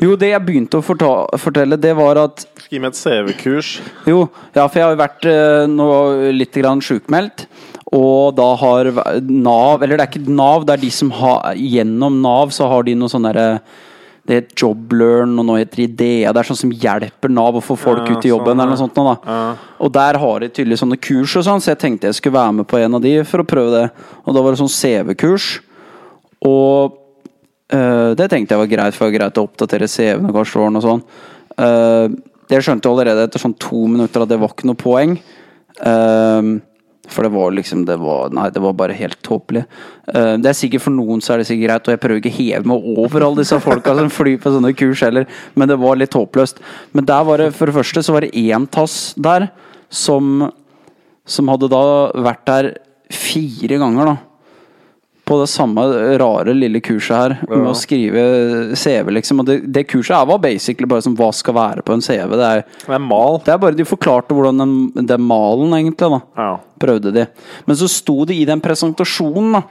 Jo, det jeg begynte å fortelle, det var at Gi meg et CV-kurs. Jo, ja, for jeg har jo vært eh, litt grann sjukmeldt. Og da har Nav Eller det er ikke Nav, det er de som har Gjennom Nav så har de noe sånn derre det heter Joblearn, og nå heter Idea. Det er sånn som hjelper Nav å få folk Ja, ut i jobben. sånn, eller noe sånt nå. Ja. Og der har de tydelig sånne kurs og sånn, så jeg tenkte jeg skulle være med på en av de for å prøve det. Og da var det sånn CV-kurs. Og øh, det tenkte jeg var greit, for det var greit å oppdatere CV-en og hva og sånn. Uh, jeg skjønte allerede etter sånn to minutter at det var ikke noe poeng. Uh, for det var liksom det var, Nei, det var bare helt tåpelig. Uh, det er sikkert For noen så er det sikkert greit, og jeg prøver ikke å heve meg over alle disse folka som flyr på sånne kurs heller, men det var litt håpløst. Men der var det for det første så var det én tass der som Som hadde da vært der fire ganger, da. På det samme rare lille kurset her, med å skrive CV, liksom. Og det, det kurset her var basically bare som hva skal være på en CV. Det er, Det er mal. det er bare De forklarte hvordan den, den malen, egentlig, da Ja. prøvde de. Men så sto det i den presentasjonen, da.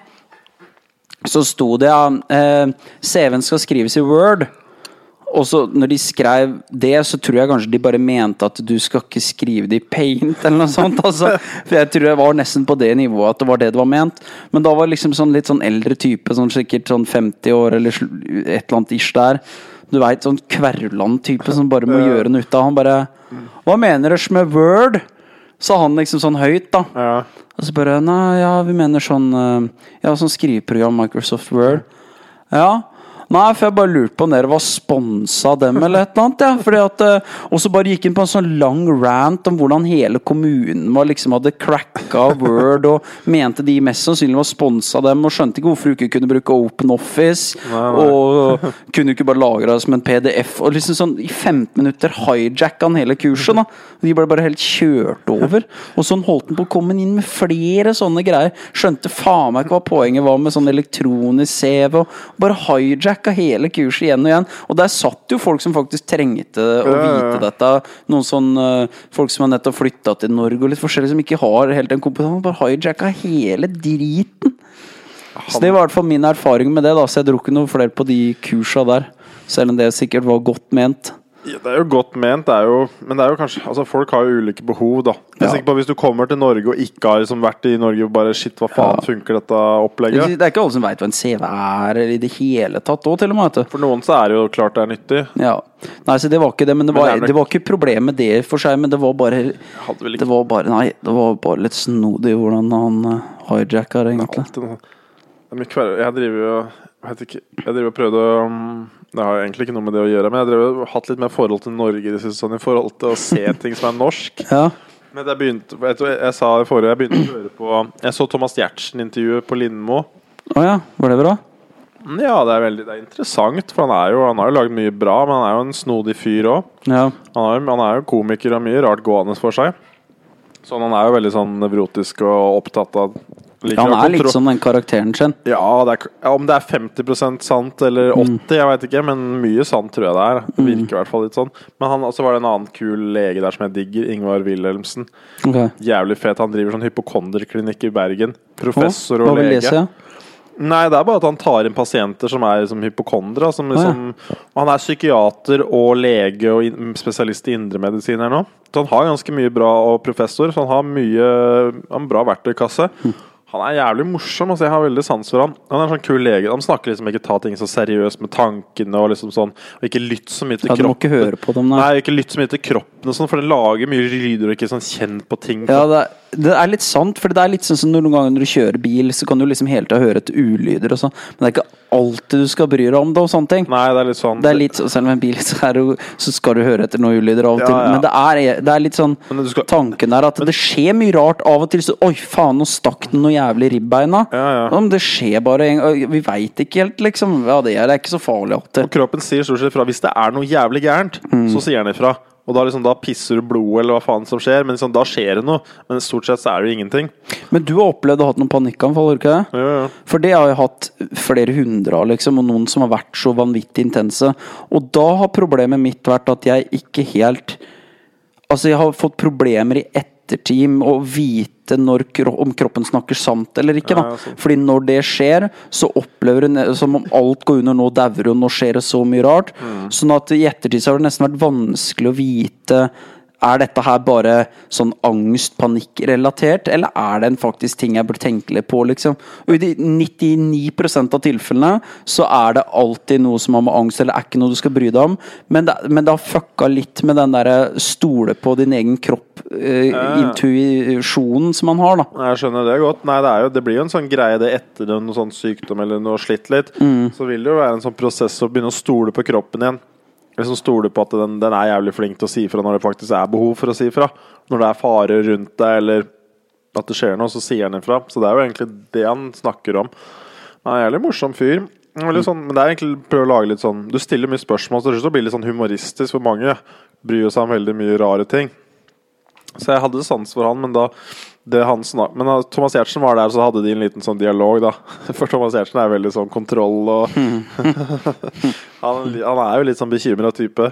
Så sto det ja, eh, CV-en skal skrives i Word. Og så når de skrev det, så tror jeg kanskje de bare mente at du skal ikke skrive det i paint, eller noe sånt. Altså. For jeg tror jeg var nesten på det nivået at det var det det var ment. Men da var liksom sånn litt sånn eldre type, sånn sikkert sånn 50 år eller et eller annet ish der. Du veit, sånn Kverland-type som bare må gjøre noe ut av. Han bare Hva mener dere med Word? Sa han liksom sånn høyt, da. Ja. Og så bare Nei, ja, vi mener sånn eh, Ja, sånn skriveprogram Microsoft Word. Ja. Nei, for jeg bare lurte på om dere var sponsa dem eller et eller annet. Ja. Fordi at, eh, og så bare gikk han på en sånn lang rant om hvordan hele kommunen var liksom hadde cracka Word, og mente de mest sannsynlig var sponsa dem, og skjønte ikke hvorfor du ikke kunne bruke Open Office, Nei, nei. og kunne ikke bare lagre det som en PDF. Og liksom sånn i 15 minutter hijacka han hele kurset, da. De ble bare helt kjørt over. Og sånn holdt han på å komme inn med flere sånne greier. Skjønte faen meg ikke hva poenget var med sånn elektronisk CV. Og bare hijacka hele kurset igjen og igjen. Og der satt jo folk som faktisk trengte å vite dette. Noen sånn eh, folk som har nettopp flytta til Norge og litt forskjellig, som ikke har helt den kompetansen. Bare hijacka hele driten. Så det var i hvert fall min erfaring med det, da. Så jeg dro ikke noe flere på de kursa der. Selv om det sikkert var godt ment. Ja, Det er jo godt ment, det er jo, men det er jo kanskje Altså Folk har jo ulike behov, da. Jeg er sikker på at Hvis du kommer til Norge og ikke har liksom vært i Norge og bare Shit, hva faen Ja. funker dette opplegget? Det er ikke alle som veit hva en CV er, eller i det hele tatt òg, til og med. vet du. For noen så er det jo klart det er nyttig. Ja. Nei, så det var ikke det, men det Men var, det er nok- det var ikke problemet det for seg, men det var bare Hadde vel Det var bare Nei, det var bare litt snodig hvordan han uh, hijacka det, egentlig. alltid noe det er mye kver- Jeg driver jo Jeg vet ikke Jeg driver og prøvde um, Det har egentlig ikke noe med det å gjøre, men jeg har hatt litt mer forhold til Norge i sånn i forhold til å se ting som er norsk. Ja. Men jeg begynte jeg, tror Jeg sa det forrige Jeg begynte å høre på Jeg så Thomas Giertsen-intervjuet på Lindmo. Å ja, var det bra? Ja, det er veldig Det er interessant, for han er jo Han har jo lagd mye bra, men han er jo en snodig fyr òg. Ja. Han, jo- han er jo komiker og mye rart gående for seg. Så han er jo veldig sånn nevrotisk og opptatt av liker Han er litt som den karakteren sin. Ja, det er, ja, om det er 50% sant eller 80 jeg veit ikke, men mye sant tror jeg det er. Det virker i hvert fall litt sånn. Men han også var det en annen kul lege der som jeg digger, Ingvar Wilhelmsen. Okay. Jævlig fet. Han driver sånn hypokonderklinikk i Bergen. Professor oh, og lege. Lese, ja? Nei, det er bare at han tar inn pasienter som er som hypokondere. Som liksom, Han er psykiater og lege og in spesialist i indremedisin her nå. Så han har ganske mye bra og professor, så han har mye Han har bra verktøykasse. Han er jævlig morsom, altså jeg har veldig sans for han. Han er en sånn kul lege. Han snakker liksom ikke ta ting så seriøst med tankene og liksom sånn Og ikke lytt så mye til ja du må kroppen. ikke høre på dem, nei. Nei, ikke lytt så mye til kroppen og sånn, for den lager mye lyder og ikke sånn kjent på ting. Ja, det er, det er litt sant, for det er litt sånn som noen ganger når du kjører bil, så kan du liksom hele tida høre etter ulyder og sånn, men det er ikke alltid du skal bry deg om det og sånne ting. Nei, det er litt sånn Det er litt sånn, Selv om en bil så, er jo- så skal du høre etter noen ulyder av og til, Ja, ja. men det er, det er litt sånn skal- Tanken er at det skjer mye rart av og til. Så, Oi, faen, nå stakk den noe jævlig ribbeina. Ja. Det skjer bare en gang. Vi veit ikke helt, liksom. Ja, det er, det er ikke så farlig alltid. Og kroppen sier stort sett ifra. Hvis det er noe jævlig gærent, Mm. så sier den ifra. Og da, liksom, da pisser du blod, eller hva faen som skjer. Men liksom, da skjer det noe. Men stort sett så er det jo ingenting. Men du har opplevd å ha hatt noen panikkanfall, har du ikke det? Ja, ja. For det har jeg hatt flere hundre av, liksom, og noen som har vært så vanvittig intense. Og da har problemet mitt vært at jeg ikke helt Altså, jeg har fått problemer i ettertid å vite kro- om kroppen snakker sant eller ikke. Da. Fordi når det skjer, så opplever hun som om alt går under, nå dauer hun, nå skjer det så mye rart. Mm. Sånn at i ettertid så har det nesten vært vanskelig å vite er dette her bare sånn angst, panikk-relatert, eller er det en faktisk ting jeg burde tenke litt på, liksom? Og i de 99% av tilfellene så er det alltid noe som har med angst, eller er ikke noe du skal bry deg om, men det, men det har fucka litt med den derre stole på din egen kropp, eh, intuisjonen som man har, da. Jeg skjønner det godt. Nei, det, er jo, det blir jo en sånn greie det etter en sånn sykdom eller noe slitt litt. Så vil det jo være en sånn prosess å begynne å stole på kroppen igjen. Liksom stole på at den, den er jævlig flink til å si fra når det faktisk er behov for å si fra. Når det er fare rundt deg, eller at det skjer noe, så sier han ifra. Så det er jo egentlig det han snakker om. Han er en jævlig morsom fyr. Sånn, men det er egentlig prøve å lage litt sånn Du stiller mye spørsmål, så det blir litt sånn humoristisk for mange. Bryr seg om veldig mye rare ting. Så jeg hadde sans for han, men da det han snak Men da Thomas Giertsen var der, så hadde de en liten sånn dialog, da. For Thomas Giertsen er veldig sånn kontroll og han, han er jo litt sånn bekymra type.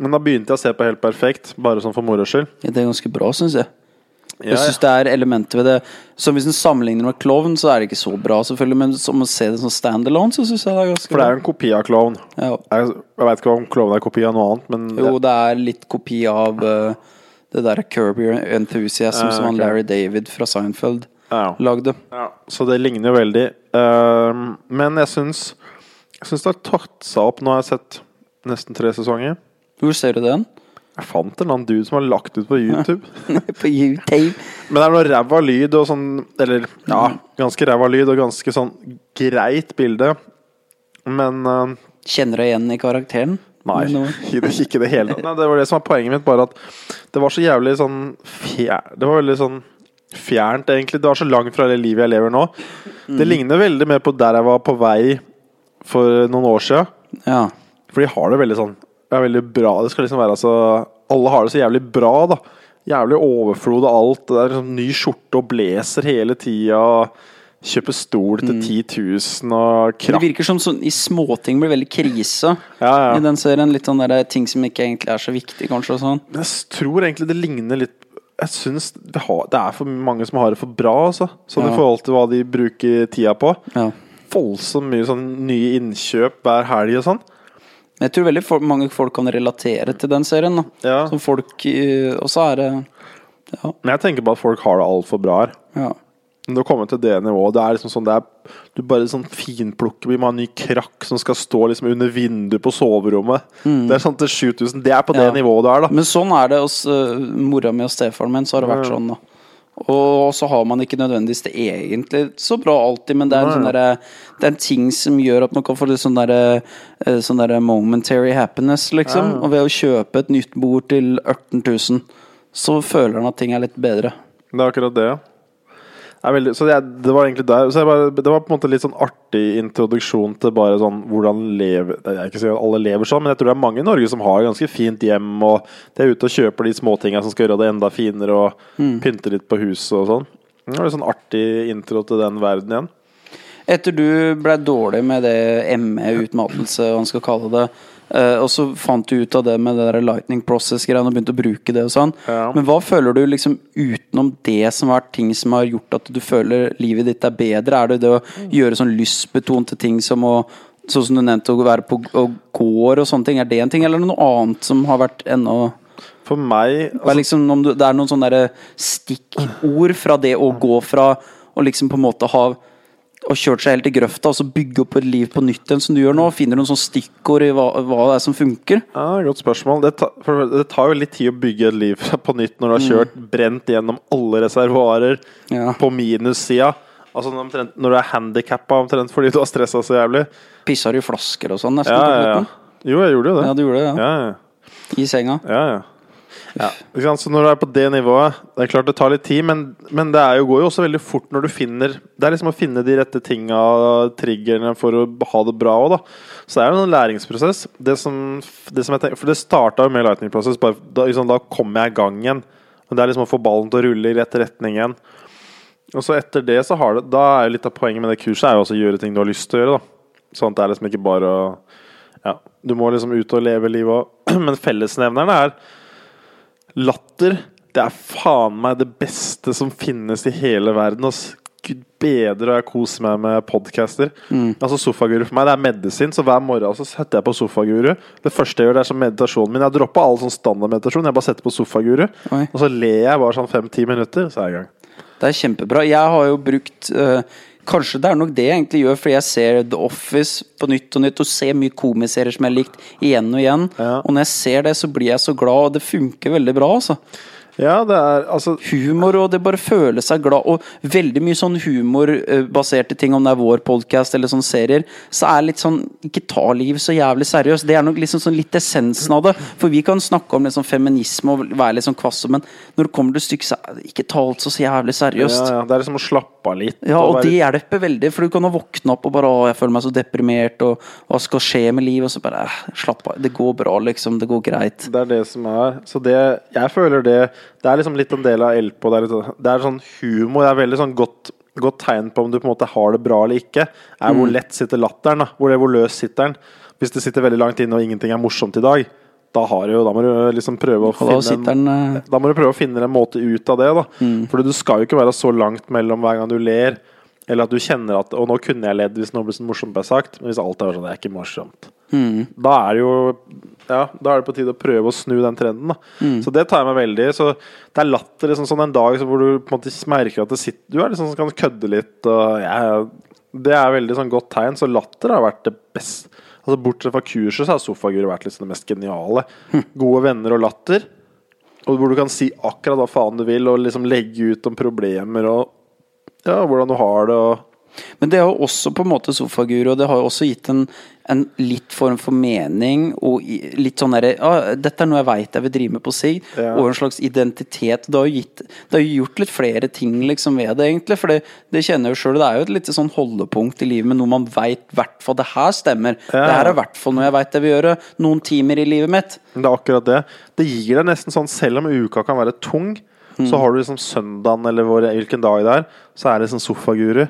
Men da begynte jeg å se på Helt perfekt, bare sånn for moro skyld. Ja, det er ganske bra, syns jeg. Jeg syns det er elementer ved det Så Hvis en sammenligner med Klovn, så er det ikke så bra, selvfølgelig. Men som å se det som standalone, så syns jeg det er ganske bra. For det er jo en kopi av Klovn. Ja. Jeg, jeg veit ikke om Klovn er kopi av noe annet, men Jo, det er litt kopi av eh, det der Kirby Enthusiasm Ja, som han. Larry David fra Seinfeld ja. lagde. Ja, så det ligner jo veldig. Uh, men jeg syns Jeg syns det har tatt seg opp. Nå har jeg sett nesten tre sesonger. Hvor ser du den? Jeg fant en eller annen dude som har lagt ut på YouTube. På YouTube. Men det er noe ræva lyd og sånn Eller ja, ganske ræva lyd og ganske sånn greit bilde. Men uh, Kjenner du igjen i karakteren? Nei, Nå- ikke ikke det hele tatt. Det var det som var poenget mitt, bare at det var så jævlig sånn fjer, Det var veldig sånn fjernt, egentlig. Det var så langt fra det livet jeg lever nå. Det ligner veldig mer på der jeg var på vei for noen år siden. Ja. For de har det veldig sånn Det er veldig bra. Det skal liksom være altså Alle har det så jævlig bra, da. Jævlig overflod og alt. Det er liksom Ny skjorte og blazer hele tida. Kjøpe stol til 10 000 og Det virker som sånn i småting blir veldig krise Ja, ja. i den serien. Litt sånn der ting som ikke egentlig er så viktig, kanskje. og sånn Jeg tror egentlig det ligner litt Jeg syns det, det er for mange som har det for bra, altså. Sånn Ja. i forhold til hva de bruker tida på. Ja. Voldsomt mye sånn nye innkjøp hver helg og sånn. Jeg tror veldig for, mange folk kan relatere til den serien. da Ja. Som folk eh, Og så er det Ja. Men jeg tenker på at folk har det altfor bra her. ja. Å komme til det nivået Det er liksom sånn det er, Du bare sånn finplukker Vi må ha en ny krakk som skal stå liksom under vinduet på soverommet. Det er sånn til 7000. Det er på det Mm. Ja. nivået du er, da. Men sånn er det hos uh, mora mi og stefaren min. Så har det vært Ja. sånn da Og så har man ikke nødvendigvis det egentlig så bra alltid, men det er en, sånn derre- det er en ting som gjør at man kan få litt sånn derre eh, Sånn der momentary happiness, liksom. Og ved å kjøpe et nytt bord til 18 000, så føler han at ting er litt bedre. Det er akkurat det, ja. Veldig, så det, det var egentlig der så jeg bare, Det var på en måte litt sånn artig introduksjon til bare sånn hvordan lever Jeg ikke si at alle lever sånn, men jeg tror det er mange i Norge som har ganske fint hjem, og de er ute og kjøper de småtinga som skal gjøre det enda finere, og pynte litt på huset og sånn. Det var litt sånn artig intro til den verden igjen. Etter du ble dårlig med det ME-utmattelse, hva man skal kalle det, eh, og så fant du ut av det med det der lightning process-greiene og begynte å bruke det og sånn. Ja. Men hva føler du liksom utenom det som har vært ting som har gjort at du føler livet ditt er bedre? Er det det å gjøre sånn lystbetonte ting som å Sånn som du nevnte, å være på og gård og sånne ting. Er det en ting, eller er noe annet som har vært ennå For meg altså, liksom om du, Det er noen sånne stikkord fra det å gå fra å liksom på en måte ha og kjørt seg helt i grøfta og så bygge opp et liv på nytt igjen, som du gjør nå? Finner du noen sånne stikkord i hva, hva det er som funker? Ja, Godt spørsmål. Det, ta, det tar jo litt tid å bygge et liv på nytt når du har kjørt brent gjennom alle reservoarer Ja. på minussida. Altså omtrent- når du er handikappa omtrent fordi du har stressa så jævlig. Pissa du i flasker og sånn nesten? Ja, ja, ja. Jo, jeg gjorde jo det. ja, du gjorde det, ja. Ja, ja. I senga? ja, ja. Sant? Så når du er på det nivået Det er klart det tar litt tid, men, men det jo, går jo også veldig fort når du finner Det er liksom å finne de rette tinga, triggerne, for å ha det bra òg, da. Så det er jo en læringsprosess. Det som, det som tenker, for det starta jo med Lightning Process. Bare, da, liksom, da kom jeg i gang igjen. Men det er liksom å få ballen til å rulle i rett retning igjen. Og så etter det så har det Da er jo litt av poenget med det kurset er jo også å gjøre ting du har lyst til å gjøre. da Sånn at det er liksom ikke bare å Ja, du må liksom ut og leve livet òg. Men fellesnevnerne er latter, Det er faen meg det beste som finnes i hele verden. Ass. Gud bedre, og jeg koser meg med podcaster. Mm. Altså Sofaguru for meg det er medisin, så hver morgen så setter jeg på Sofaguru. Det første jeg gjør, det er som meditasjonen min. Jeg dropper all sånn standardmeditasjon. Jeg bare setter på Sofaguru, Oi. og så ler jeg bare sånn fem-ti minutter, så er jeg i gang. Det er kjempebra. Jeg har jo brukt eh, Kanskje det er nok det jeg egentlig gjør, fordi jeg ser The Office på nytt og nytt og ser mye komiserier som jeg har likt igjen og igjen. Ja. Og når jeg ser det, så blir jeg så glad, og det funker veldig bra. altså Ja, det er altså humor, og det bare føle seg glad. Og veldig mye sånn humorbaserte ting, om det er vår podkast eller sånne serier, så er litt sånn Ikke ta livet så jævlig seriøst. Det er nok liksom sånn litt essensen av det. For vi kan snakke om liksom feminisme og være litt sånn kvasse, men når det kommer til stykket, så ikke ta alt så jævlig seriøst. ja, Det er liksom å slappe av litt. Ja, og og det hjelper veldig, for du kan ha våkne opp og bare Å, jeg føler meg så deprimert, og hva skal skje med livet? Og så bare Slapp av. Det går bra, liksom. Det går greit. Det er det som er Så det Jeg føler det Det er liksom litt en del av LP. Det er, litt, sånn- det er sånn humor. Det er veldig sånn godt Godt tegn på om du på en måte har det bra eller ikke, er Mm. hvor lett sitter latteren. da Hvor, hvor løs sitter den. Hvis det sitter veldig langt inne og ingenting er morsomt i dag, da, har du, jo- da må du liksom finne en, eh, da må du prøve å finne en måte ut av det. da Mm. For du skal jo ikke være så langt mellom hver gang du ler, eller at du kjenner at Og nå kunne jeg ledd hvis noe ble så morsomt ble sagt, men hvis alt er sånn Det er ikke morsomt. Mm. Da er det jo Ja, da er det på tide å prøve å snu den trenden. Mm. Så det tar jeg meg veldig Så det er latter liksom sånn en dag så hvor du på en måte merker at det sitter Du er liksom kan kødde litt, og ja, Det er veldig sånn godt tegn. Så latter har vært det beste. Altså Bortsett fra kurset så har Sofagur vært liksom det mest geniale. Hm. Gode venner og latter. Og hvor du kan si akkurat hva faen du vil, og liksom legge ut om problemer og ja, hvordan du har det. og Men det har jo også på en måte sofaguru, og det har jo også gitt en, en litt form for mening, og litt sånn derre ah, Dette er noe jeg veit jeg vil drive med på sikt, Ja. og en slags identitet. Det har gitt Det har jo gjort litt flere ting liksom ved det, egentlig. For det, det kjenner jeg jo sjøl, det er jo et lite sånn holdepunkt i livet med noe man veit i hvert fall Det her stemmer. Ja. Det her er i hvert fall noe jeg veit jeg vil gjøre. Noen timer i livet mitt. Det er akkurat det. Det gir deg nesten sånn, selv om uka kan være tung, så har du liksom søndagen eller hvor, hvilken dag det er, så er det sånn sofaguru.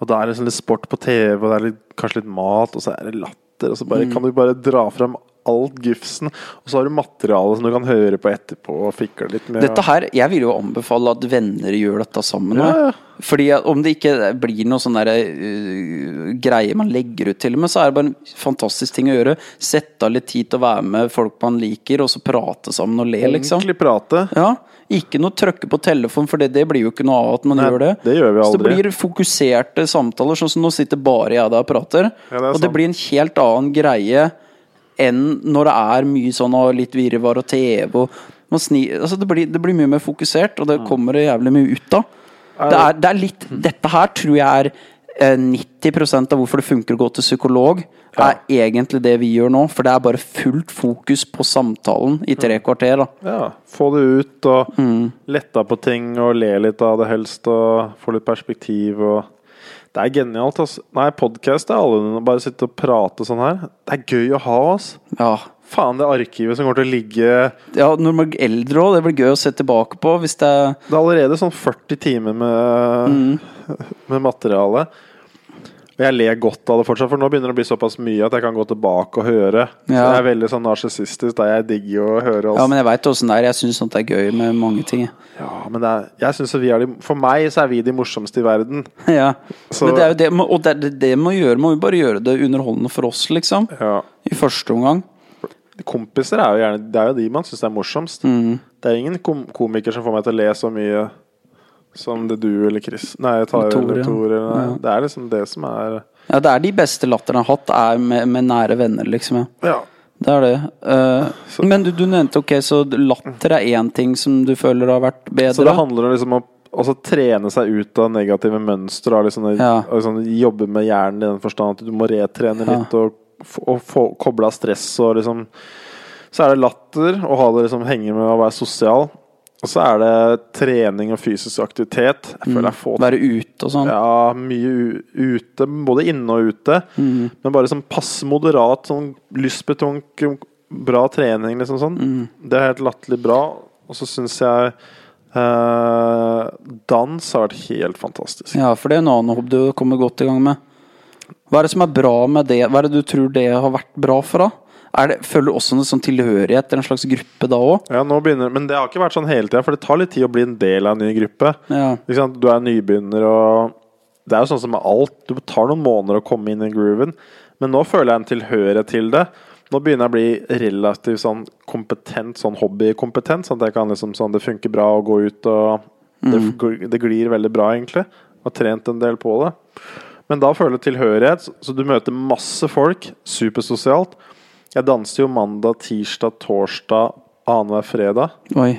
Og da er det liksom litt sport på TV, og det er litt, kanskje litt mat, og så er det latter, og så bare, kan du bare dra frem alt gufsen, og så har du materiale som du kan høre på etterpå og fikle litt med. Dette her, Jeg vil jo anbefale at venner gjør dette sammen. Ja, ja. Fordi Om det ikke blir noe sånn der, uh, greie man legger ut til og med, så er det bare en fantastisk ting å gjøre. Sette av litt tid til å være med folk man liker, og så prate sammen og le, liksom. Ordentlig prate. Ja, Ikke noe trøkke på telefon, for det, det blir jo ikke noe av at man Nei, gjør det. det gjør vi Så det blir fokuserte samtaler, sånn som nå sitter bare jeg der og prater. Ja, det og det blir en helt annen greie enn når det er mye sånn og litt virvar og TV og man sni, altså det, blir, det blir mye mer fokusert, og det kommer det jævlig mye ut av. Det er, det er litt, dette her tror jeg er eh, 90% av hvorfor det funker å gå til psykolog, er egentlig det vi gjør nå. For det er bare fullt fokus på samtalen i tre kvarter. da Ja, få det ut og Mm. letta på ting og le litt av det helst og få litt perspektiv og Det er genialt, altså. Nei, podkast er alle Bare sitte og prate sånn her. Det er gøy å ha, altså. Ja, Faen, det arkivet som kommer til å ligge ja når man er eldre òg, det blir gøy å se tilbake på. Hvis det Det er allerede sånn 40 timer med, Mm. med materiale. Og jeg ler godt av det fortsatt, for nå begynner det å bli såpass mye at jeg kan gå tilbake og høre. Så Ja. jeg er veldig sånn narsissistisk, jeg digger jo å høre. Ja, Altså. men jeg veit åssen det er. Jeg syns sånt er gøy med mange ting. Ja, men er, jeg synes vi er de, For meg så er vi de morsomste i verden. Ja. Så- Men det er jo det, og det, det, det må gjøre, må vi bare gjøre det underholdende for oss, liksom. Ja. I første omgang. Kompiser er jo gjerne Det er jo de man syns er morsomst. Mm. Det er ingen kom komiker som får meg til å le så mye som det du eller Chris Nei, Tare eller Tore. Ja. Det er liksom det som er Ja, det er de beste latterne jeg har hatt, er med, med nære venner, liksom. Ja. Det er det. Uh, men du, du nevnte ok, så latter er én ting som du føler har vært bedre? Så det handler om liksom å trene seg ut av negative mønstre. og Liksom, Ja. liksom jobbe med hjernen i den forstand at du må retrene Ja. litt og, få- og få koble av stress og liksom Så er det latter, å ha det liksom henge med å være sosial. Og så er det trening og fysisk aktivitet. Jeg føler jeg får Være ute og sånn? Ja, mye ute. Både inne og ute. Mm. Men bare sånn passe moderat, sånn lystbetonk, bra trening, liksom sånn. Mm. Det er helt latterlig bra. Og så syns jeg eh, dans har vært helt fantastisk. Ja, for det er en annen hobby du kommer godt i gang med. Hva er det som er bra med det? Hva er det du tror det har vært bra for, da? Er det, Føler du også en sånn tilhørighet til en slags gruppe da òg? Ja, nå begynner, Men det har ikke vært sånn hele tida, for det tar litt tid å bli en del av en ny gruppe. Ja. Du er nybegynner, og det er jo sånn som med alt. Du tar noen måneder å komme inn i grooven, men nå føler jeg en tilhørighet til det. Nå begynner jeg å bli relativt sånn kompetent, sånn hobbykompetent. Sånn at jeg kan liksom sånn Det funker bra å gå ut, og det, det glir veldig bra, egentlig. Har trent en del på det. Men da føler jeg tilhørighet, så du møter masse folk. Supersosialt. Jeg danser jo mandag, tirsdag, torsdag, annenhver fredag. Oi.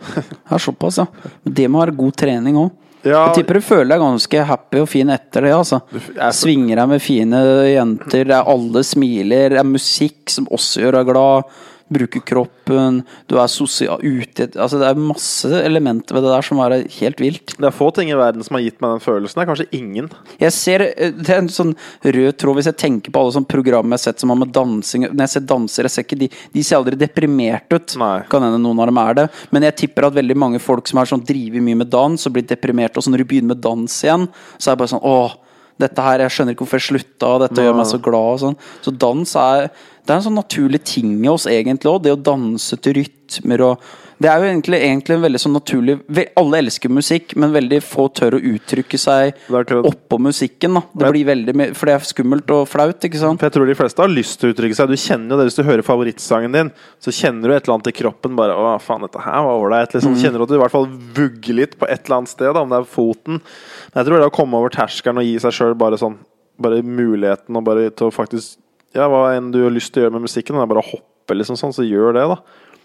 Det er såpass, ja. Men det må være god trening òg. Ja, Jeg tipper du føler deg ganske happy og fin etter det. altså jeg Svinger deg med fine jenter, er alle smiler, det er musikk som også gjør deg glad. Bruker kroppen, du er sosial ute Altså Det er masse elementer ved det der som er helt vilt. det er få ting i verden som har gitt meg den følelsen. Det er kanskje ingen. Jeg ser eh, Det er en sånn rød tråd hvis jeg tenker på alle sånne program jeg har sett som har med dansing Når jeg ser dansere, ser ikke de De ser aldri deprimert ut. Nei. Kan hende noen av dem er det. Men jeg tipper at veldig mange folk som har sånn driver mye med dans og blir deprimert, og så når de begynner med dans igjen, så er det bare sånn Åh, dette her, jeg skjønner ikke hvorfor jeg slutta, og dette gjør meg så glad og sånn. Så dans er Det er en sånn naturlig ting i oss egentlig òg, det å danse til rytmer og det er jo egentlig, egentlig en veldig sånn naturlig Alle elsker musikk, men veldig få tør å uttrykke seg oppå musikken. da Det blir veldig For det er skummelt og flaut, ikke sant? For jeg tror de fleste har lyst til å uttrykke seg. Du kjenner jo det Hvis du hører favorittsangen din, så kjenner du et eller annet i kroppen. Bare 'Å, faen, dette her var ålreit'. Liksom. Kjenner du at du i hvert fall vugger litt på et eller annet sted, da, om det er foten. Men jeg tror det å komme over terskelen og gi seg sjøl bare sånn Bare muligheten og bare til å faktisk Ja, hva enn du har lyst til å gjøre med musikken, det er bare å hoppe, liksom sånn, så gjør det, da.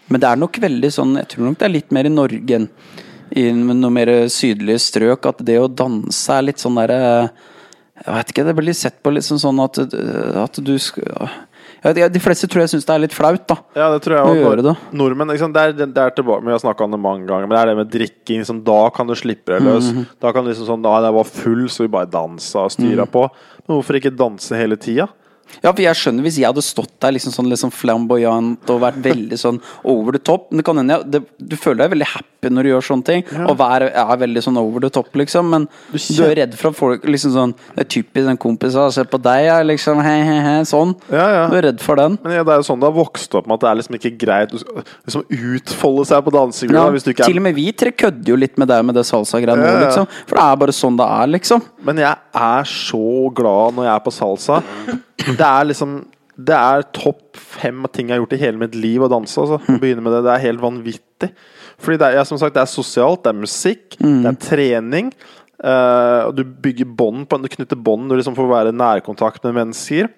Men det er nok veldig sånn Jeg tror nok det er litt mer i Norge enn i noe mer sydlige strøk. At det å danse er litt sånn derre Jeg vet ikke, det blir sett på litt sånn sånn at, at du skal De fleste tror jeg syns det er litt flaut, da. Ja, det tror jeg òg. Nordmenn, liksom. Det, er, det er tilbake, Vi har snakka om det mange ganger, men det er det med drikking. Liksom, da kan du slippe deg løs. Mhm. Da kan du liksom sånn Da jeg var full, så vi bare dansa og styra Mhm. på. Men hvorfor ikke danse hele tida? Ja, for jeg skjønner hvis jeg hadde stått der liksom sånn liksom flamboyant og vært veldig sånn over the top Men det kan hende ja, det, Du føler deg veldig happy når du gjør sånne ting. Og vær, er veldig sånn over the top, liksom. Men du, du er redd for at folk liksom sånn Det er typisk en kompis Se på deg, ja, liksom he, he, he, sånn. Ja, ja. Du er redd for den. Men ja, det er jo sånn du har vokst opp med at det er liksom ikke greit å liksom utfolde seg på dansegulvet. Ja, til og med vi tre kødder jo litt med deg med det salsa-greiene Ja, ja. liksom. For det er bare sånn det er, liksom. Men jeg er så glad når jeg er på salsa. Det er liksom Det er topp fem ting jeg har gjort i hele mitt liv å danse. Altså. Å begynne med det, det er helt vanvittig. Fordi det er, som sagt, det er sosialt, det er musikk, det er trening. Uh, og du bygger bånd på Du knytter bånd du liksom får være i nærkontakt med mennesker.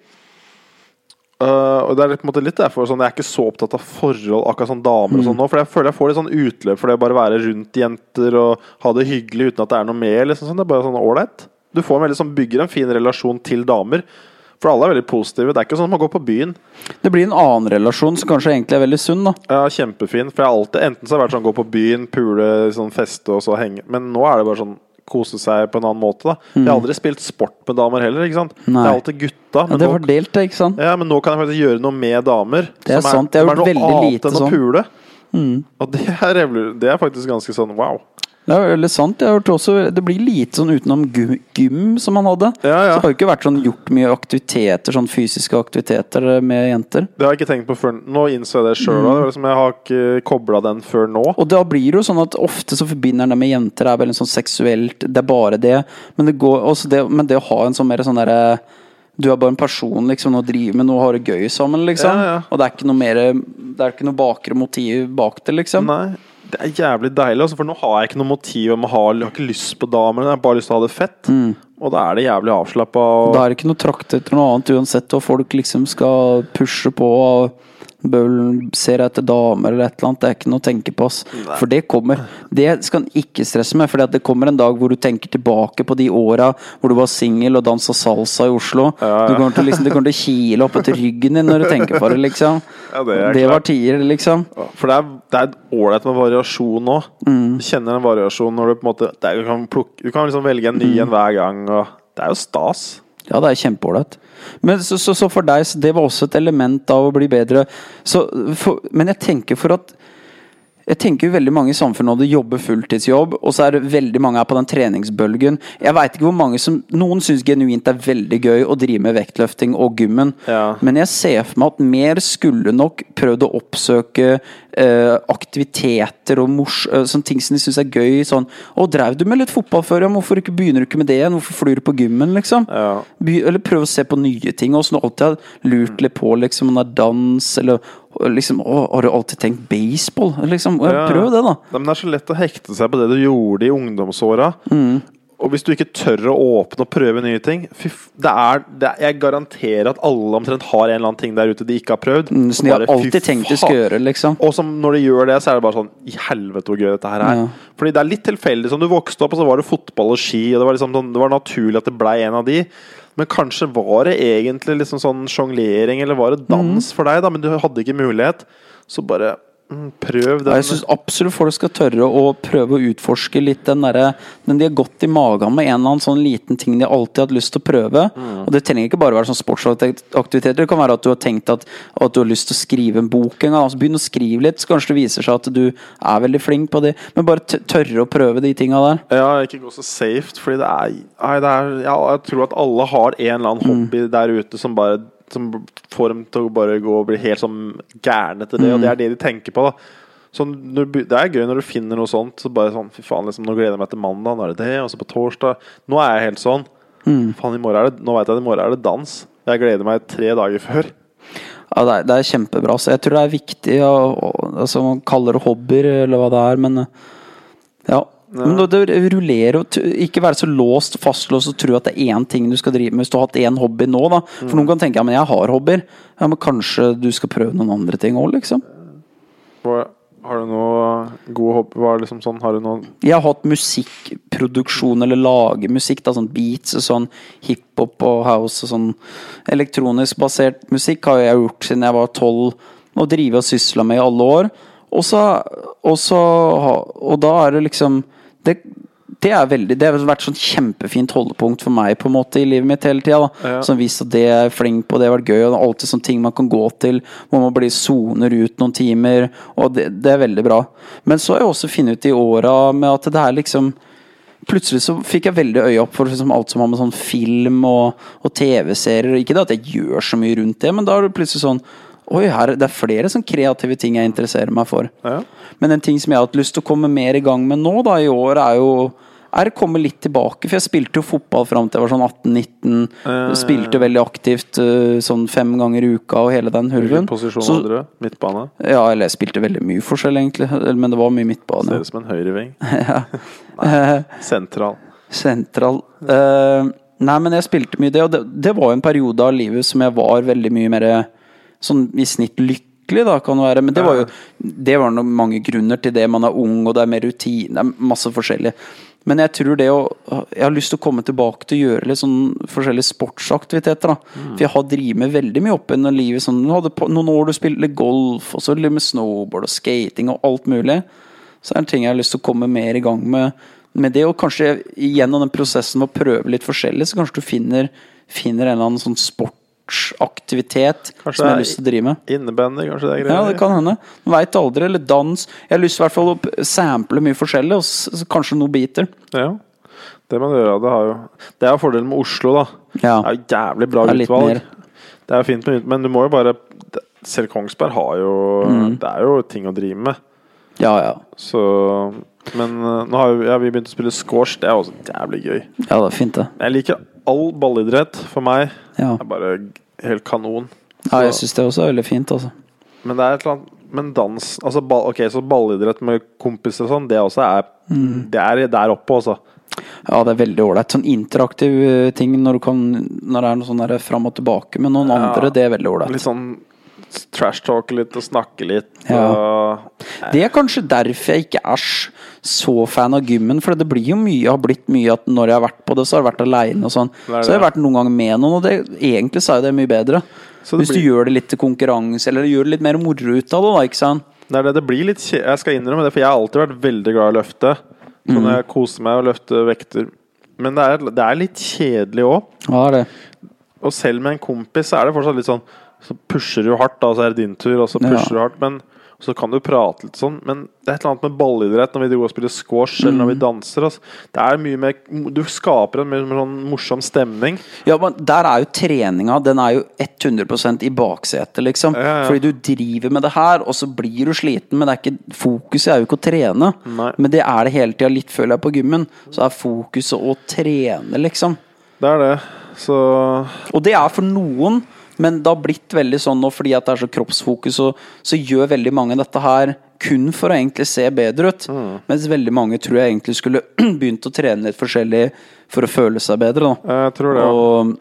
Uh, og det er på en måte litt derfor sånn, Jeg er ikke så opptatt av forhold, akkurat sånn damer og sånn nå. For jeg føler jeg får litt sånn utløp for det å bare være rundt jenter og ha det hyggelig uten at det er noe mer. Liksom, sånn. Det er bare sånn ålreit. Du får en veldig sånn, bygger en fin relasjon til damer. For alle er veldig positive. Det er ikke sånn at man går på byen. Det blir en annen relasjon som kanskje egentlig er veldig sunn, da. Ja, kjempefin. For jeg har alltid Enten så har det vært sånn gå på byen, pule, sånn feste og så henge. Men nå er det bare sånn kose seg på en annen måte. da Jeg har aldri spilt sport med damer heller. ikke sant Nei. Det er alltid gutta. Ja, Men det nå var delt, det, ikke sant? Ja, men nå kan jeg faktisk gjøre noe med damer. Det er som sant, jeg har som gjort noe veldig annet lite enn å sånn. Pule. Mm. Og det er, det er faktisk ganske sånn wow. Det er veldig sant. Jeg har hørt også Det blir lite sånn utenom gym, gym som han hadde. Ja, ja. Så det har jo ikke vært sånn gjort mye aktiviteter, sånn fysiske aktiviteter eh, med jenter. Det har jeg ikke tenkt på før Nå innså jeg det sjøl. Mm. Liksom, jeg har ikke kobla den før nå. Og da blir det jo sånn at ofte så forbinder han det med jenter, er veldig sånn seksuelt, det er bare det. Men det, går, det, men det å ha en sånn mer sånn derre Du er bare en person, liksom, og driver med noe og har det gøy sammen, liksom. Ja, ja. Og det er ikke noe mer Det er ikke noe bakre motiv bak det, liksom. Nei, det er jævlig deilig, altså, for nå har jeg ikke noe motiv om å ha Jeg har ikke lyst på damer, jeg har bare lyst til å ha det fett. Og da er det jævlig avslappa. Og... Da er det ikke noe trakt etter noe annet, uansett og folk liksom skal pushe på. og Bøl ser etter damer eller et eller annet. Det er ikke noe å tenke på. ass. For det kommer. Det skal han ikke stresse med. For det kommer en dag hvor du tenker tilbake på de åra hvor du var singel og dansa salsa i Oslo. Ja, ja. Du kommer til, liksom, det kommer til å kile opp etter ryggen din når du tenker på det, liksom. Ja, det det var tider, liksom. For det er, det ålreit med variasjon òg. Mm. Du kjenner en variasjon når du på en måte det er, du, kan plukke, du kan liksom velge en Mm. ny en hver gang. Og det er jo stas. Ja, det er kjempeålreit. Men så, så, så for deg, det var også et element av å bli bedre. For, men jeg tenker for at jeg tenker jo veldig mange i samfunnet nå, det jobber fulltidsjobb, og så er det veldig mange her på den treningsbølgen. Jeg veit ikke hvor mange som Noen syns genuint det er veldig gøy å drive med vektløfting og gymmen, Ja. men jeg ser for meg at mer skulle nok prøvd å oppsøke eh, aktiviteter og mors, eh, ting som de syns er gøy. Sånn 'Å, drev du med litt fotball før? Ja, hvorfor ikke begynner du ikke med det igjen? Hvorfor flyr du på gymmen?' liksom. Ja. Eller prøv å se på nye ting. Og sånn alltid har lurt litt på, liksom, om det er dans, eller liksom å, Har du alltid tenkt baseball? Liksom, ja. Prøv det, da. Nei, men det er så lett å hekte seg på det du gjorde i ungdomsåra. Mm. Og hvis du ikke tør å åpne og prøve nye ting fy, det er, det er, Jeg garanterer at alle omtrent har en eller annen ting der ute de ikke har prøvd. Mm, Som de har alltid tenkt de skal gjøre, liksom. Og som når de gjør det, så er det bare sånn I helvete hvor gøy dette her er. Ja. Fordi det er litt tilfeldig. Som du vokste opp, og så var det fotball og ski, og det var, liksom, sånn- det var naturlig at det blei en av de. Men kanskje var det egentlig liksom sånn sjonglering, eller var det Mm. dans for deg, da, men du hadde ikke mulighet. Så bare mm, prøv den. Jeg syns absolutt folk skal tørre å prøve å utforske litt den derre Den de har gått i magen med en eller annen sånn liten ting de alltid har hatt lyst til å prøve. Mm. Og det trenger ikke bare være sånn sportsaktiviteter. Det kan være at du har tenkt at, at du har lyst til å skrive en bok en gang. Altså begynn å skrive litt, så kanskje det viser seg at du er veldig flink på det. Men bare tørre å prøve de tinga der. Ja, ikke gå så safe, fordi det er, det er ja, Jeg tror at alle har en eller annen hobby der ute som bare Som får dem til å bare gå og bli helt sånn gærne etter det, og det er det de tenker på. da så når det er gøy når du finner noe sånt. Så bare sånn, fy faen, liksom, Nå gleder jeg meg til mandag, nå er det det, og så på torsdag Nå er jeg helt sånn. Faen, i morgen er det, nå vet jeg at i morgen er det dans. Jeg gleder meg tre dager før. Ja, det er, det er kjempebra. Så jeg tror det er viktig Ja, og, altså, Man kaller det hobbyer, eller hva det er, men eh, ja. Men da, det rullerer og ikke være så låst fastlåst og tro at det er én ting du skal drive med hvis du har hatt én hobby nå, da. For noen kan tenke ja, men jeg har hobbyer. Ja, men kanskje du skal prøve noen andre ting òg, liksom. Hva, har du noe gode hobby? Hva er liksom sånn, har du noe Jeg har hatt musikkproduksjon, eller lage musikk, da, sånn beats og sånn hiphop og house og sånn elektronisk basert musikk har jeg gjort siden jeg var tolv, og drive og sysla med i alle år. Og så, og så Og da er det liksom det, det er veldig Det har vært sånn kjempefint holdepunkt for meg på en måte i livet mitt hele tida. Ja. Som vist at det er flink på, det har vært gøy. Og det er alltid sånne ting man kan gå til hvor man blir soner ut noen timer. Og det, det er veldig bra. Men så har jeg også funnet ut i åra med at det er liksom Plutselig så fikk jeg veldig øye opp for liksom alt som har med sånn film og, og TV-serier Ikke det at jeg gjør så mye rundt det, men da er det plutselig sånn Oi, her, det er flere sånn kreative ting jeg interesserer meg for. Ja. Men en ting som jeg har hatt lyst til å komme mer i gang med nå, da, i år, er jo er å komme litt tilbake. For jeg spilte jo fotball fram til jeg var sånn 18-19. ja. Spilte veldig aktivt øh, sånn fem ganger i uka og hele den Hvilken posisjon Så- hadde du? Midtbane? Ja, eller jeg spilte veldig mye forskjell, egentlig. Men det var mye midtbane. Ser ut som en høyreving. Nei, Sentral. Sentral. Uh, nei, men jeg spilte mye det, og det, det var en periode av livet som jeg var veldig mye mer sånn i snitt lykkelig, da, kan det være. Men det var jo Det var nok mange grunner til det. Man er ung, og det er mer rutine. Det er masse forskjellig. Men jeg tror det å Jeg har lyst til å komme tilbake til å gjøre litt sånn forskjellige sportsaktiviteter. da For jeg har drevet med veldig mye opp gjennom livet. Sånn, du hadde noen år du spilte golf, og så litt med snowboard og skating og alt mulig. Så er det ting jeg har lyst til å komme mer i gang med. Med det, og kanskje gjennom den prosessen med å prøve litt forskjellig, så kanskje du finner, finner en eller annen sånn sportsaktivitet Kanskje som jeg har lyst til å drive med. Innebandy, kanskje det er Ja, det kan hende. Man veit aldri. Eller dans. Jeg har lyst til å sample mye forskjellig, og kanskje noe biter. Ja. Det man gjør. Det, har jo, det er jo fordelen med Oslo, da. Ja. Det er jo jævlig bra Det utvalg. Det er jo fint med Men du må jo bare Selv Kongsberg har jo Mm. Det er jo ting å drive med. Ja, ja. Så Men eh, nå har jo, ja, vi begynt å spille squash. Det er også jævlig gøy. Ja, det er fint, det. Jeg liker all ballidrett. For meg Ja, er bare helt kanon. ja jeg Så- syns det også er veldig fint, altså. Men det er et eller annet Men dans altså ball, Ok, så ballidrett med kompiser og sånn, det også er Mm. Det er der oppe, altså. Ja, det er veldig ålreit. Sånn interaktiv eh, ting når du kan Når det er noe sånn fram og tilbake med noen Ja. andre, det er veldig ålreit. Litt sånn trash talk litt og snakke litt. Ja. Og, Det er kanskje derfor jeg ikke er så fan av gymmen, for det blir jo mye, har blitt mye at når jeg har vært på det, så har jeg vært aleine og sånn. Det det. Så har jeg vært noen ganger med noen, og det, egentlig så er det mye bedre. Så det Hvis du gjør det litt til konkurranse, eller gjør det litt mer moro ut av det, da, ikke sant? Det det det blir litt kje Jeg skal innrømme det, for jeg har alltid vært veldig glad i å løfte. Så Mm. når jeg koser meg og løfter vekter Men det er, det er litt kjedelig òg. Ja. Og selv med en kompis så er det fortsatt litt sånn Så pusher du hardt, da, så er det din tur, og så pusher du hardt. Men Så kan du prate litt sånn, men det er et eller annet med ballidrett når vi går og spiller squash eller Mm. når vi danser. Altså. Det er mye mer Du skaper en mye mer sånn morsom stemning. Ja, men Der er jo treninga Den er jo 100% i baksetet, liksom. Ja, ja. Fordi du driver med det her, og så blir du sliten. Men det er ikke, fokuset er jo ikke å trene. Nei. Men det er det hele tida, litt føler jeg, på gymmen. Så er fokuset å trene, liksom. Det er det. Så Og det er for noen, men det har blitt veldig sånn nå fordi at det er så kroppsfokus, så, så gjør veldig mange dette her kun for å egentlig se bedre ut. Mm. Mens veldig mange tror jeg egentlig skulle begynt å trene litt forskjellig for å føle seg bedre. Da. jeg tror det. ja. Og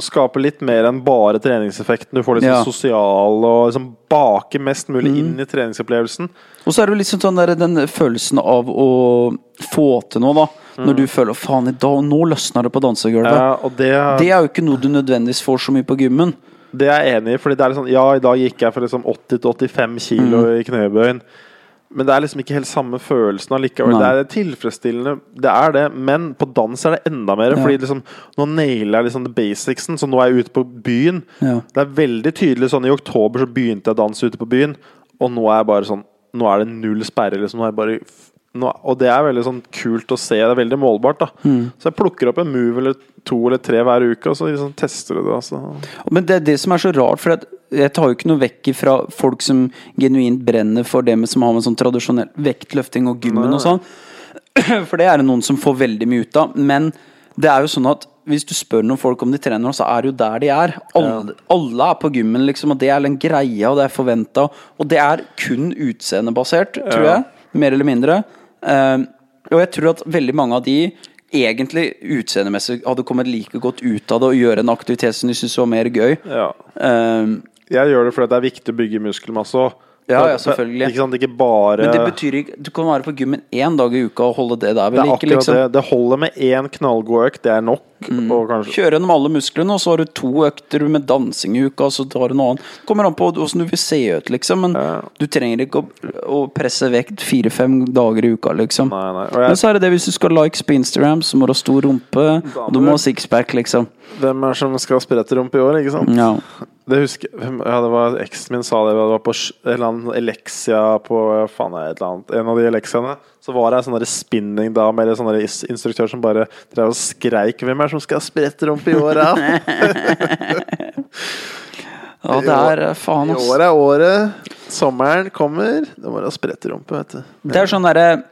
Skape litt mer enn bare treningseffekten. Du får liksom Ja. sosial og liksom bake mest mulig Mm. inn i treningsopplevelsen. Og så er det liksom sånn der, den følelsen av å få til noe, da. Når du føler 'faen, i dag, nå løsner det på dansegulvet'. Mm. Ja, og det, Det er jo ikke noe du nødvendigvis får så mye på gymmen. Det er jeg enig i. Fordi det er liksom Ja, i dag gikk jeg for liksom 80-85 kilo Mm. i knebøyen. Men det er liksom ikke helt samme følelsen allikevel. Nei. Det er tilfredsstillende, det er det. Men på dans er det enda mer. Ja. Fordi liksom Nå nailer jeg liksom the basicsen, så nå er jeg ute på byen. Ja. Det er veldig tydelig sånn I oktober så begynte jeg å danse ute på byen, og nå er jeg bare sånn Nå er det null sperre, liksom. Nå er jeg bare nå, og det er veldig sånn kult å se. Det er veldig målbart. da Mm. Så jeg plukker opp en move eller to eller tre hver uke, og så liksom tester du det. Altså. Men det er det som er så rart, for jeg tar jo ikke noe vekk fra folk som genuint brenner for det med, som har med sånn tradisjonell vektløfting og gymmen og sånn. For det er det noen som får veldig mye ut av. Men det er jo sånn at hvis du spør noen folk om de trener, så er det jo der de er. Alle, alle er på gymmen, liksom, og det er den greia, og det er forventa. Og det er kun utseendebasert, tror jeg. Mer eller mindre. Eh, og jeg tror at veldig mange av de egentlig utseendemessig hadde kommet like godt ut av det å gjøre en aktivitet som de syntes var mer gøy. Ja. Um, Jeg gjør det fordi det er viktig å bygge muskelmasse òg. Ja, ja, selvfølgelig. Ikke sant, ikke bare men det betyr ikke Du kan være på gymmen én dag i uka og holde det der Det er akkurat liksom. det. Det holder med én knallgod økt, det er nok. Og kanskje Kjøre gjennom alle musklene, og så har du to økter med dansing i uka, og så har du noe annet. Kommer an på hvordan du vil se ut, liksom. Men Ja. du trenger ikke å, å presse vekt fire-fem dager i uka, liksom. Nei, nei. Og Men så er det det hvis du skal likes på Instagram, så må du ha stor rumpe, og du må ha sixpack, liksom. hvem er som skal ha rumpe i år, ikke sant? Ja. Det husker Ja, det var eksen min sa det. Det var på en eller annen Elexia på Faen, et eller annet En av de Elexiaene. Så var det en sånn spinning da med en sånn instruktør som bare drev og skreik 'Hvem er det som skal sprette rumpe i år, da?' ja, det er faen, ass. I år er året. Sommeren kommer. Da må å sprette spretterumpe, vet du. Det er sånn derre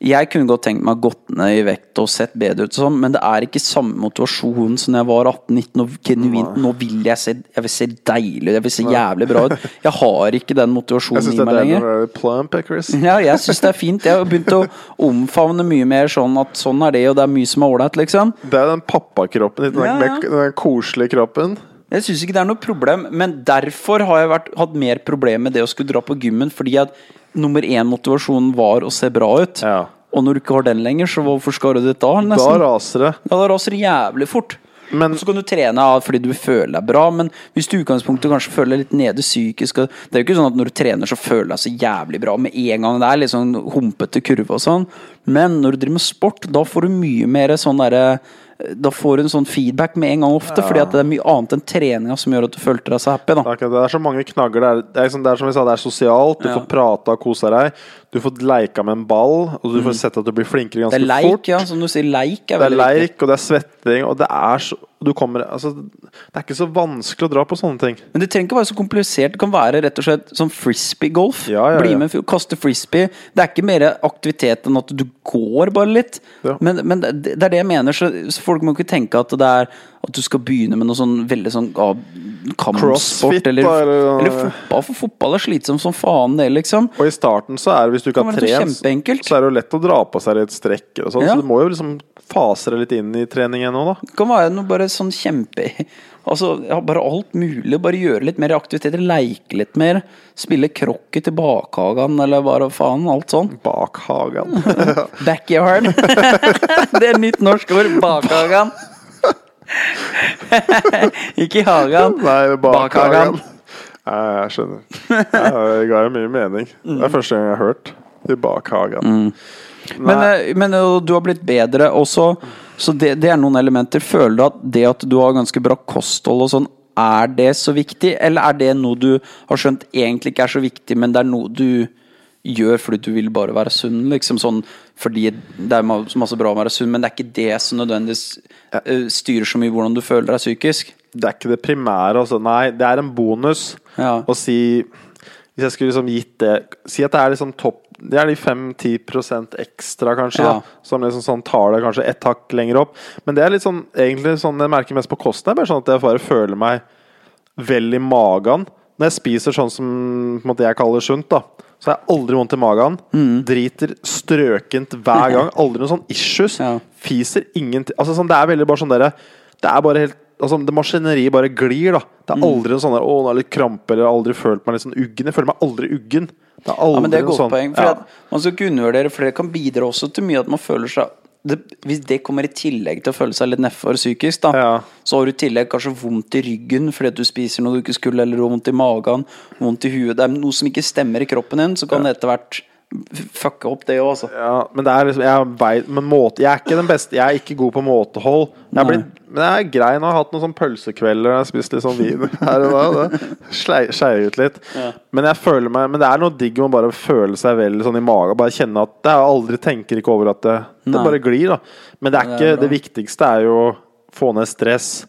Jeg kunne godt tenkt meg gått ned i vekt og sett bedre ut, sånn, men det er ikke samme motivasjon som jeg var 18-19 og genuint Nå vil jeg se Jeg vil se deilig ut, jeg vil se jævlig bra ut. Jeg har ikke den motivasjonen i meg er lenger. plump, eh, Ja, jeg syns det er fint. Jeg har begynt å omfavne mye mer sånn at sånn er det, og det er mye som er ålreit, liksom. Det er den pappakroppen din. Den, Ja, ja. den koselige kroppen. Jeg syns ikke det er noe problem, men derfor har jeg vært, hatt mer problem med det å skulle dra på gymmen, fordi at nummer én motivasjonen var å se bra ut. Ja. Og når du ikke har den lenger, så hvorfor skal du det da? Da raser det. Ja, da raser det jævlig fort. Men Og så kan du trene fordi du føler deg bra, men hvis du i utgangspunktet kanskje føler deg litt nede psykisk Det er jo ikke sånn at når du trener, så føler du deg så jævlig bra med en gang. Det er litt sånn humpete kurve og sånn. Men når du driver med sport, da får du mye mer sånn derre Da får du en sånn feedback med en gang ofte, fordi at det er mye annet enn treninga som gjør at du følte deg så happy. da Det er, det. det så mange knagger. Det er, det er, liksom, det er som vi sa, det er sosialt. Du Ja. får prata og kosa deg. Du får leika med en ball, og du får sett at du blir flinkere Mm. Det ganske er leik, fort. ja. Som du sier, leik er Det er leik, og det er svetting, og det er så du kommer, altså, Det er ikke så vanskelig å dra på sånne ting. Men det trenger ikke være så komplisert. Det kan være rett og slett sånn frisbee-golf. Ja, ja, Bli med kaste frisbee. Det er ikke mer aktivitet enn at du går bare litt. Ja. Men, men det, det er det jeg mener. Så folk må ikke tenke at det er at du skal begynne med noe sånn veldig sånn ah, kampsport eller, eller- eller fotball. For fotball er slitsomt som faen, det, liksom. Og i starten så er det, hvis du ikke har trent, så er det jo lett å dra på seg litt strekker og sånn, Ja. så du må jo liksom fase det litt inn i treningen nå, da. Det kan være noe bare sånn kjempe Altså, ja, bare alt mulig. Bare gjøre litt mer aktiviteter. Leike litt mer. Spille krokket i bakhagen, eller bare faen. Alt sånn. Bakhagen. Backyard. det er nytt norsk ord. Bakhagen. Ikke i hagen. Nei, Bakhagen. Nei, jeg skjønner. Det ga jo mye mening. Det Mm. er første gang jeg har hørt i bakhagen. Men, eh, men eh, du har blitt bedre også. Så det, det er noen elementer. Føler du at det at du har ganske bra kosthold og sånn, er det så viktig, eller er det noe du har skjønt egentlig ikke er så viktig, men det er noe du gjør fordi du vil bare være sunn, liksom sånn fordi det er masse bra å være sunn, men det er ikke det som nødvendigvis eh, styrer så mye hvordan du føler deg psykisk? Det er ikke det primære, altså. Nei, det er en bonus Ja. å si Hvis jeg skulle liksom gitt det Si at det er liksom topp Det er de 5-10 ekstra, kanskje, Ja. da som liksom sånn tar det kanskje ett hakk lenger opp. Men det er litt sånn egentlig sånn jeg merker mest på kosten, bare sånn at jeg bare føler meg vel i magen. Når jeg spiser sånn som måte, jeg kaller sunt, da så har jeg aldri vondt i magen. Mm. Driter strøkent hver gang. Aldri noen sånn issues. Ja. Fiser ingenting Altså sånn, Det er veldig bare sånn derre Det er bare helt Altså, det Maskineriet bare glir, da. Det Mm. er aldri noe sånn der 'Å, nå er jeg litt krampe', eller 'aldri følt meg litt sånn uggen'. Jeg føler meg aldri uggen. Det er aldri Ja, men det er godt sånn poeng. For ja. at Man skal ikke undervurdere, for det kan bidra også til mye at man føler seg det, Hvis det kommer i tillegg til å føle seg litt nedfor psykisk, da, Ja. så har du i tillegg kanskje vondt i ryggen fordi at du spiser noe du ikke skulle, eller vondt i magen, vondt i huet Det er noe som ikke stemmer i kroppen din, så kan det etter hvert fucke opp det òg, altså. Ja, men det er liksom Jeg vet Men måte Jeg er ikke den beste Jeg er ikke god på måtehold. Jeg blitt, men jeg er grei nå. Jeg har hatt noen sånne pølsekvelder. og Jeg har spist litt sånn vin her og da. Det slei- Skeier ut litt. Men jeg føler meg Men det er noe digg med å bare føle seg vel sånn i magen. Bare kjenne at Jeg aldri tenker ikke over at det, det bare glir, da. Men det er Det er ikke. Det viktigste er jo å få ned stress.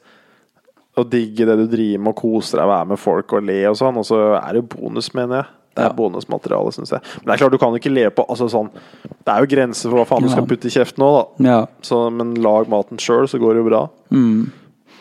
Og digge det du driver med, og kose deg, være med folk og le og sånn. Og så er det jo bonus, mener jeg. Det er Ja. bonusmateriale, syns jeg. Men det er klart, du kan ikke leve på altså sånn Det er jo grenser for hva faen du skal putte i kjeften nå, da. Ja. Så, men lag maten sjøl, så går det jo bra. Mm.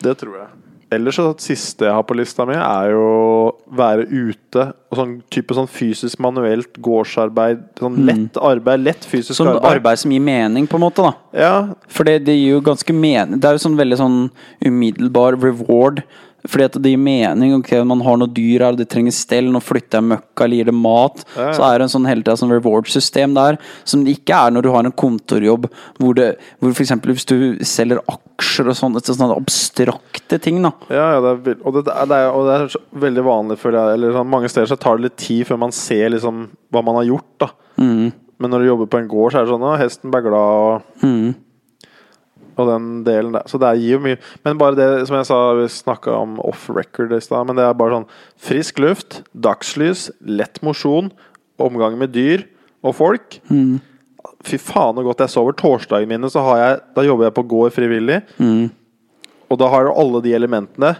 Det tror jeg. Ellers så det siste jeg har på lista mi, er jo være ute. Og sånn type sånn fysisk manuelt gårdsarbeid. Sånn lett arbeid. Lett fysisk Sånn arbeid. arbeid som gir mening, på en måte, da. Ja, For det, det gir jo ganske mening Det er jo sånn veldig sånn umiddelbar reward. Fordi at det gir mening. Ok, man har noen dyr her, og de trenger stell, nå flytter jeg møkka eller gir det mat. Ja, ja. Så er det en sånn hele tida sånn reward-system der, som det ikke er når du har en kontorjobb hvor det Hvor f.eks. hvis du selger aksjer og sånne, sånne abstrakte ting, da. ja, ja det er, og, det, det er, og det er veldig vanlig, føler jeg. Eller sånn, mange steder så tar det litt tid før man ser liksom hva man har gjort. da Mm. Men når du jobber på en gård, så er det sånn at hesten blir glad. og Mm. Og den delen der. Så det gir jo mye. Men bare det som jeg sa, vi snakka om off record i stad, men det er bare sånn frisk luft, dagslys, lett mosjon, omgang med dyr og folk. Mm. Fy faen så godt jeg sover. Torsdagene mine så har jeg Da jobber jeg på gård frivillig, Mm. og da har du alle de elementene.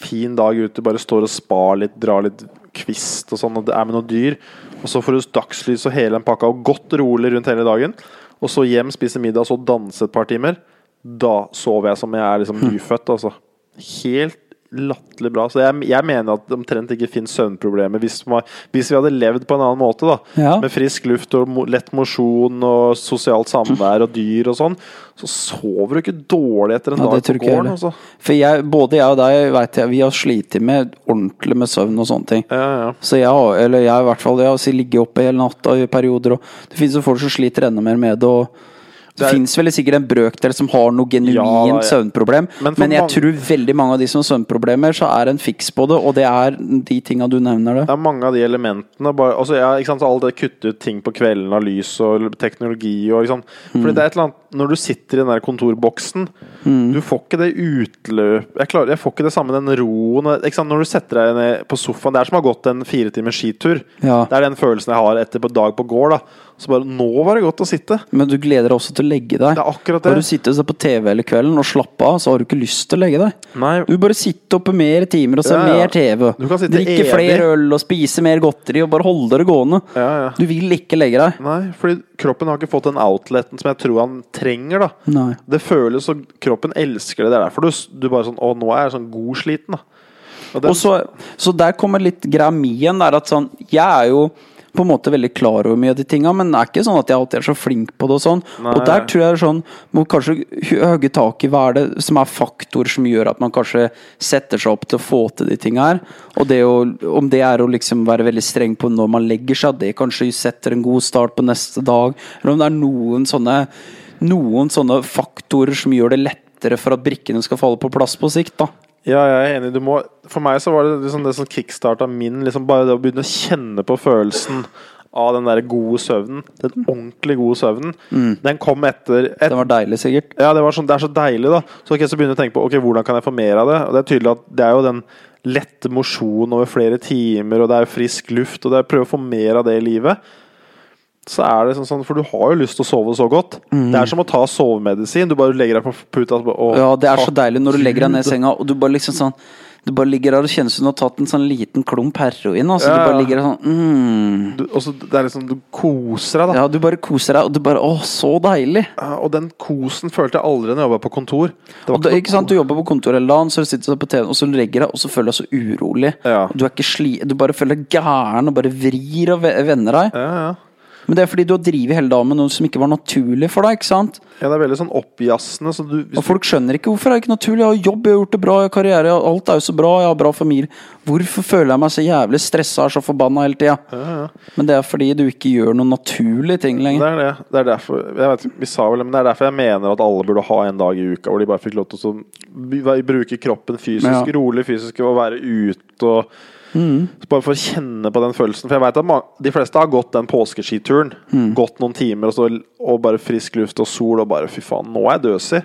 Fin dag ute, bare står og spar litt, drar litt kvist og sånn, og det er med noen dyr. Og så får du dagslys og hele den pakka, og godt rolig rundt hele dagen. Og så hjem, spise middag, og så danse et par timer. Da sover jeg som jeg er liksom nyfødt, altså. Helt latterlig bra. Så jeg, jeg mener at det omtrent ikke finnes søvnproblemer hvis, man, hvis vi hadde levd på en annen måte, da. Ja. Med frisk luft og mo lett mosjon og sosialt samvær og dyr og sånn. Så sover du ikke dårlig etter en Ja, dag på ikke jeg gården, altså. For jeg, både jeg og deg vet jeg, vi har slitt med ordentlig med søvn og sånne ting. Ja, ja. Så jeg, har- eller jeg i hvert fall, jeg har ligget oppe hele natta i perioder, og det finnes jo folk som sliter enda mer med det. og det, er- finnes vel sikkert en brøkdel som har noe genuint Ja, ja. søvnproblem, Men men, jeg mange- tror veldig mange av de som har søvnproblemer, så er det en fiks på det, og det er de tinga du nevner. det Det er mange av de elementene bare, altså, ja, ikke sant, Alt det kutte ut ting på kvelden av lys og teknologi og liksom. Fordi det er et eller annet Når du sitter i den der kontorboksen Du får ikke det utløp Jeg, klarer, jeg får ikke det samme, den roen Når du setter deg ned på sofaen Det er som å ha gått en fire timers skitur. Ja. Det er den følelsen jeg har etter på dag på gård. da Så bare Nå var det godt å sitte! Men du gleder deg også til å legge deg. Det er akkurat Har du sitter og ser på TV hele kvelden og slapper av, så har du ikke lyst til å legge deg. Nei, Du vil bare sitte oppe mer timer og se Ja, ja. mer TV. Du kan sitte Drikke evig. flere øl og spise mer godteri og bare holde det gående. ja, ja. Du vil ikke legge deg. Nei, fordi kroppen har ikke fått den outleten som jeg tror han trenger. Da Nei. Det føles som Kroppen elsker det. Det er derfor du, du bare sånn Å, nå er jeg sånn god sliten, da. Og den- Og så, så der kommer litt greia mi igjen. Der at sånn, jeg er jo på en måte veldig klar over mye av de tinga, men det er ikke sånn at jeg alltid er så flink på det. Og sånn Nei. Og der tror jeg det er sånn må kanskje hogge tak i hva er det som er faktorer som gjør at man kanskje setter seg opp til å få til de tinga her. Og det å, om det er å liksom være veldig streng på når man legger seg, det kanskje setter en god start på neste dag, eller om det er noen sånne noen sånne faktorer som gjør det lettere for at brikkene skal falle på plass på sikt. da Ja, jeg er enig. Du må, for meg så var det liksom det som kickstarta min liksom Bare det å begynne å kjenne på følelsen av den der gode søvnen. Den ordentlig gode søvnen. Den kom etter et, Det var deilig, sikkert. Ja, det, var sånn, det er så deilig, da. Så, okay, så begynner jeg å tenke på Ok, hvordan kan jeg få mer av det. Og det er tydelig at det er jo den lette mosjonen over flere timer, og det er frisk luft, og det er prøve å få mer av det i livet. Så er det sånn, sånn For du har jo lyst til å sove så godt. Det er som å ta sovemedisin. Du bare legger deg på puta og Ja, det er så deilig når du legger deg ned i senga, og du bare liksom sånn Du bare ligger der og kjennes som du har tatt en sånn liten klump heroin. Altså. Ja, Du bare ligger der sånn mm. du, og så det er liksom, du koser deg, da. Ja, du bare koser deg, og du bare Å, så deilig! Ja, og den kosen følte jeg aldri når jeg jobba på kontor. Det det, ikke sant, Du jobber på kontor hele dagen, så du sitter på TV og så legger deg, og så føler du deg så urolig. Ja. Du er ikke sli, du bare føler deg gæren og bare vrir og ve- vender deg. Ja, ja. Men det er fordi du har drevet hele dagen med noe som ikke var naturlig for deg. ikke sant? ja, det er veldig sånn oppjassende. Så du, Og folk skjønner ikke hvorfor det er ikke naturlig. Jeg har jobb, jeg har gjort det bra, jeg har karriere, alt er jo så bra, jeg har bra familie. Hvorfor føler jeg meg så jævlig stressa og så forbanna hele tida? ja, ja. Men det er fordi du ikke gjør noen naturlige ting Det lenger. er det. Det er derfor jeg vet, Vi sa vel men det er derfor jeg mener at alle burde ha en dag i uka hvor de bare fikk lov til å bruke kroppen fysisk, Ja. rolig fysisk, og være ute og Mm. Bare for å kjenne på den følelsen. For jeg vet at de fleste har gått den påskeskituren. Mm. Gått noen timer og, så, og bare frisk luft og sol og bare Fy faen, nå er jeg døsig.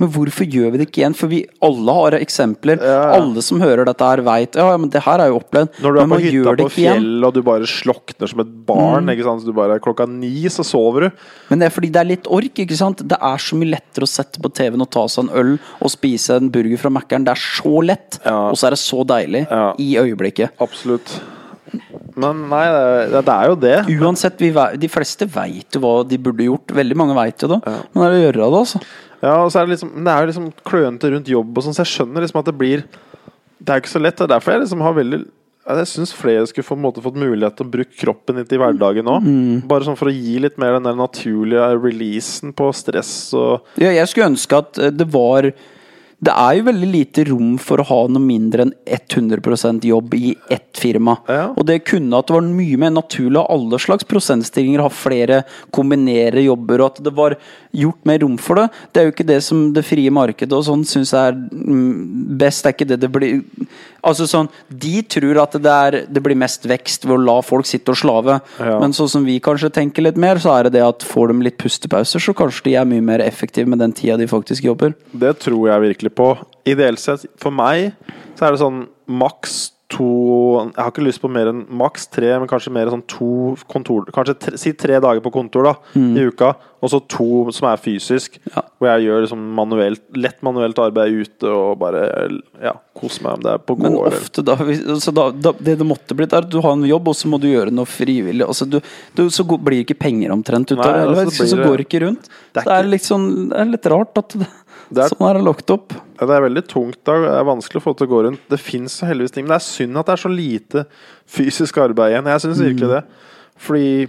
Men hvorfor gjør vi det ikke igjen? For vi alle har eksempler. Ja, ja. Alle som hører dette her, veit ja, men det her er jo opplevd. Når du er på hytta på fjellet igjen. Mm. og du bare slokner som et barn ikke sant? Så du bare, Klokka ni så sover du. Men det er fordi det er litt ork. ikke sant? Det er så mye lettere å sette på TV-en og ta seg en øl og spise en burger fra Mækkern. Det er så lett, Ja. og så er det så deilig i øyeblikket. Absolutt. Men nei, det det er jo det. Uansett, vi, de fleste veit jo hva de burde gjort. Veldig mange veit jo det. Men det er å gjøre det, altså. Ja, og så er det liksom Det er jo liksom klønete rundt jobb og sånn, så jeg skjønner liksom at det blir Det er ikke så lett. Det er derfor jeg liksom har veldig Jeg syns flere skulle få, måte, fått mulighet til å bruke kroppen litt i hverdagen òg. Mm. Bare sånn for å gi litt mer den der naturlige releasen på stress og Ja, jeg skulle ønske at eh, det var Det er jo veldig lite rom for å ha noe mindre enn 100% jobb i ett firma. Ja. Og det kunne at det var mye mer naturlig av alle slags prosentstillinger ha flere, kombinere jobber, og at det var gjort mer rom for det. Det er jo ikke det som det frie markedet og sånn syns er mm, best. Det er ikke det det blir Altså sånn De tror at det, er, det blir mest vekst ved å la folk sitte og slave. Ja. Men sånn som vi kanskje tenker litt mer, så er det det at får de litt pustepauser, så kanskje de er mye mer effektive med den tida de faktisk jobber. Det tror jeg virkelig på. Ideelt sett, for meg, så er det sånn maks to Jeg har ikke lyst på mer enn maks tre, men kanskje mer sånn to kontor Kanskje tre, si tre dager på kontor da i uka, og så to som er fysisk. Mm. Ja. Hvor jeg gjør liksom manuelt, lett manuelt arbeid ute og bare ja, koser meg om det er på Men ofte da, så da, da Det det måtte blitt, er at du har en jobb, og så må du gjøre noe frivillig. Altså, du, du, så går- blir det ikke penger omtrent ut av det. Altså, så, så går det ikke rundt. Det er ikke, det er sånn Det er litt rart at det, Det er- sånn er det lagt opp. Ja, det er veldig tungt da. Det er vanskelig å få til å gå rundt. Det fins heldigvis ting, men det er synd at det er så lite fysisk arbeid igjen. Jeg syns Mm. virkelig det. Fordi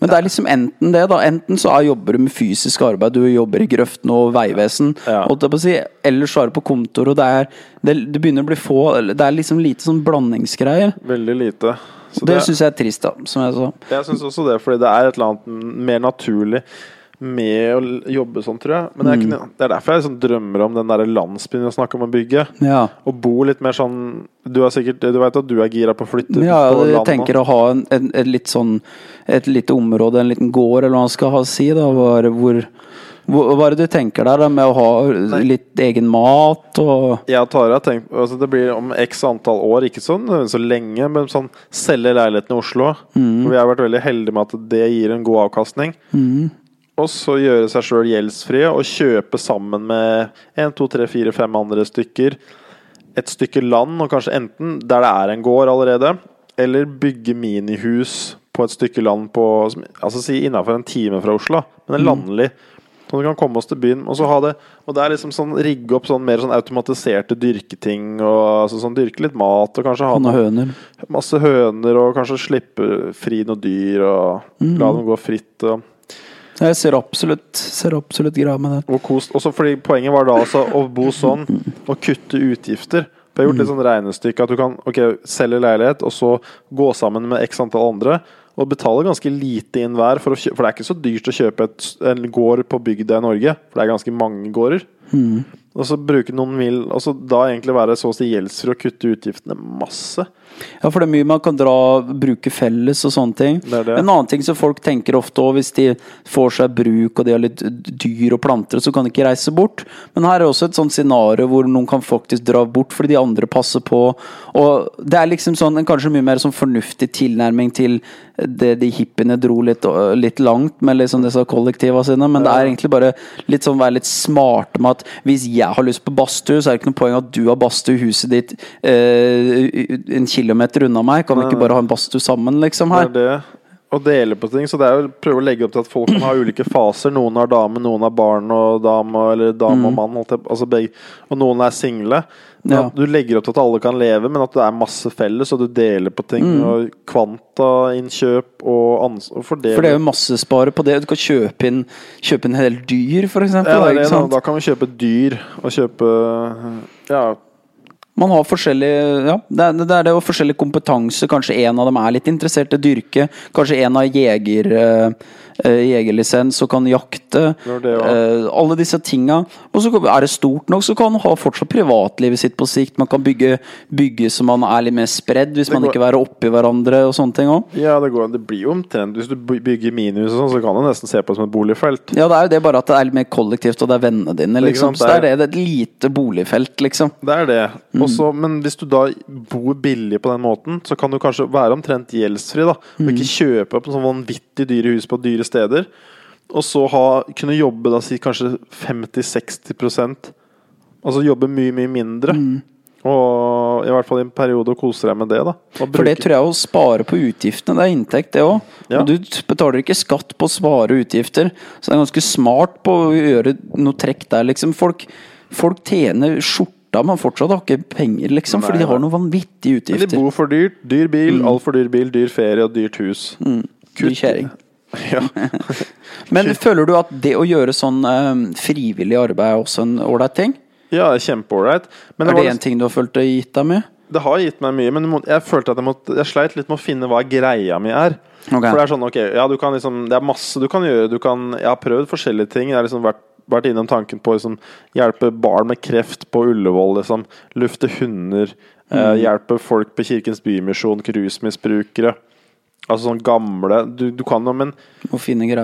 Men det er liksom enten det, da. Enten så er, jobber du med fysisk arbeid, du jobber i grøften og veivesen, Ja. si. Eller så er du på kontor, og det er Det, det begynner å bli få Det er liksom lite sånn blandingsgreier. veldig lite. Så Det syns jeg er trist, da, som jeg sa. Jeg syns også det, fordi det er et eller annet mer naturlig med å jobbe sånn, tror jeg. Men jeg kunne, det er derfor jeg liksom drømmer om den der landsbyen jeg snakker om å bygge. Ja. Og bo litt mer sånn Du er sikkert Du vet at du er gira på å flytte Ja, på jeg tenker å ha en, en, et litt sånn Et lite område, en liten gård, eller hva man skal ha, å si. da hvor, hvor, hva er det du tenker der, med å ha litt egen mat og Jeg og Tara har tenkt altså Det blir om x antall år, ikke sånn så lenge, men sånn selge leiligheten i Oslo. Mm. Og vi har vært veldig heldige med at det gir en god avkastning. Og så gjøre seg sjøl gjeldsfrie og kjøpe sammen med en, to, tre, fire, fem andre stykker et stykke land, og kanskje enten der det er en gård allerede, eller bygge minihus på et stykke land på Altså si innafor en time fra Oslo, men en landlig. Så vi kan komme oss til byen. Og så ha det Og det er liksom sånn rigge opp sånn mer sånn automatiserte dyrketing. Og altså sånn Dyrke litt mat, og kanskje ha noen høner. masse høner, og kanskje slippe fri noen dyr, og la dem gå fritt. Og, Jeg ser absolutt, ser absolutt greia med det. og kost. Også fordi poenget var da altså å bo sånn, og kutte utgifter. For jeg har gjort litt sånn regnestykke at du kan ok, selge leilighet, og så gå sammen med x antall andre. Og betale ganske lite inn hver, for, for det er ikke så dyrt å kjøpe et, en gård på bygda i Norge. For det er ganske mange gårder. Og så bruke noen mil Og så da egentlig være så å si gjeldsfri og kutte utgiftene masse. Ja, for det er mye man kan dra, bruke felles og sånne ting. Det det. En annen ting som folk tenker ofte òg, hvis de får seg bruk og de har litt dyr og planter, så kan de ikke reise bort. Men her er også et sånt scenario hvor noen kan faktisk dra bort fordi de andre passer på. Og det er liksom sånn en kanskje mye mer sånn fornuftig tilnærming til det de hippiene dro litt, litt langt med liksom disse kollektiva sine, men det er egentlig bare litt sånn være litt smarte med at hvis jeg har lyst på badstue, så er det ikke noe poeng at du har badstue i huset ditt eh, en kilometer unna meg. Kan vi ikke bare ha en badstue sammen, liksom, her? Det er det. Og dele på ting. Så det er å prøve å legge opp til at folk kan ha ulike faser. Noen har dame, noen har barn og dame, eller dame og mann. holdt jeg Altså begge, og noen er single. Ja. Du legger opp til at alle kan leve, men at det er masse felles, og du deler på ting. Og kvantainnkjøp og og fordele. For det er jo massespare på det. Du kan kjøpe inn, kjøpe inn en hel dyr, f.eks. ja, det det, da kan vi kjøpe dyr, og kjøpe Ja, Man har forskjellig Ja, det er det, er det og forskjellig kompetanse. Kanskje en av dem er litt interessert i dyrke. Kanskje en har jeger, eh, eh, jegerlisens og kan jakte. Det ja. Eh, alle disse tinga. Og så er det stort nok, så kan man ha fortsatt privatlivet sitt på sikt. Man kan bygge, bygge så man er litt mer spredd, hvis man ikke er oppi hverandre og sånne ting òg. ja det, går, det blir jo omtrent Hvis du bygger minihus og sånn, så kan du nesten se på det som et boligfelt. Ja, det er jo det, bare at det er litt mer kollektivt, og det er vennene dine, liksom. Så det er det det. Er et lite boligfelt, liksom. Det er det. Også, men hvis du da bor billig på den måten, så kan du kanskje være omtrent gjeldsfri. da Og ikke kjøpe opp sånn vanvittig dyre hus på dyre steder. Og så ha, kunne jobbe da si kanskje 50-60% Altså jobbe mye, mye mindre. Og i hvert fall i en periode koser kose deg med det. da For det tror jeg å spare på utgiftene, det er inntekt, det òg. Ja. Og du betaler ikke skatt på å spare utgifter, så det er ganske smart på å gjøre noe trekk der, liksom. Folk, folk tjener skjorta, men fortsatt har ikke penger, liksom, Nei, de har noen vanvittige utgifter. Men de bor for dyrt. Dyr bil, altfor dyr bil, dyr ferie og dyrt hus. Dyr kjerring. Ja. Men føler du at det å gjøre sånn eh, frivillig arbeid er også en ålreit ting? ja, kjempeålreit. Men Er det en ting du har følt det gitt deg mye? Det har gitt meg mye, men jeg følte at jeg, måtte, jeg sleit litt med å finne hva greia mi er. Okay. For det er sånn, ok, ja, du kan liksom Det er masse du kan gjøre. Du kan, jeg har prøvd forskjellige ting. Jeg har liksom vært, vært innom tanken på å liksom, hjelpe barn med kreft på Ullevål. Liksom, lufte hunder. Eh, hjelpe folk på Kirkens Bymisjon, rusmisbrukere. Altså sånn gamle Du, du kan jo, men må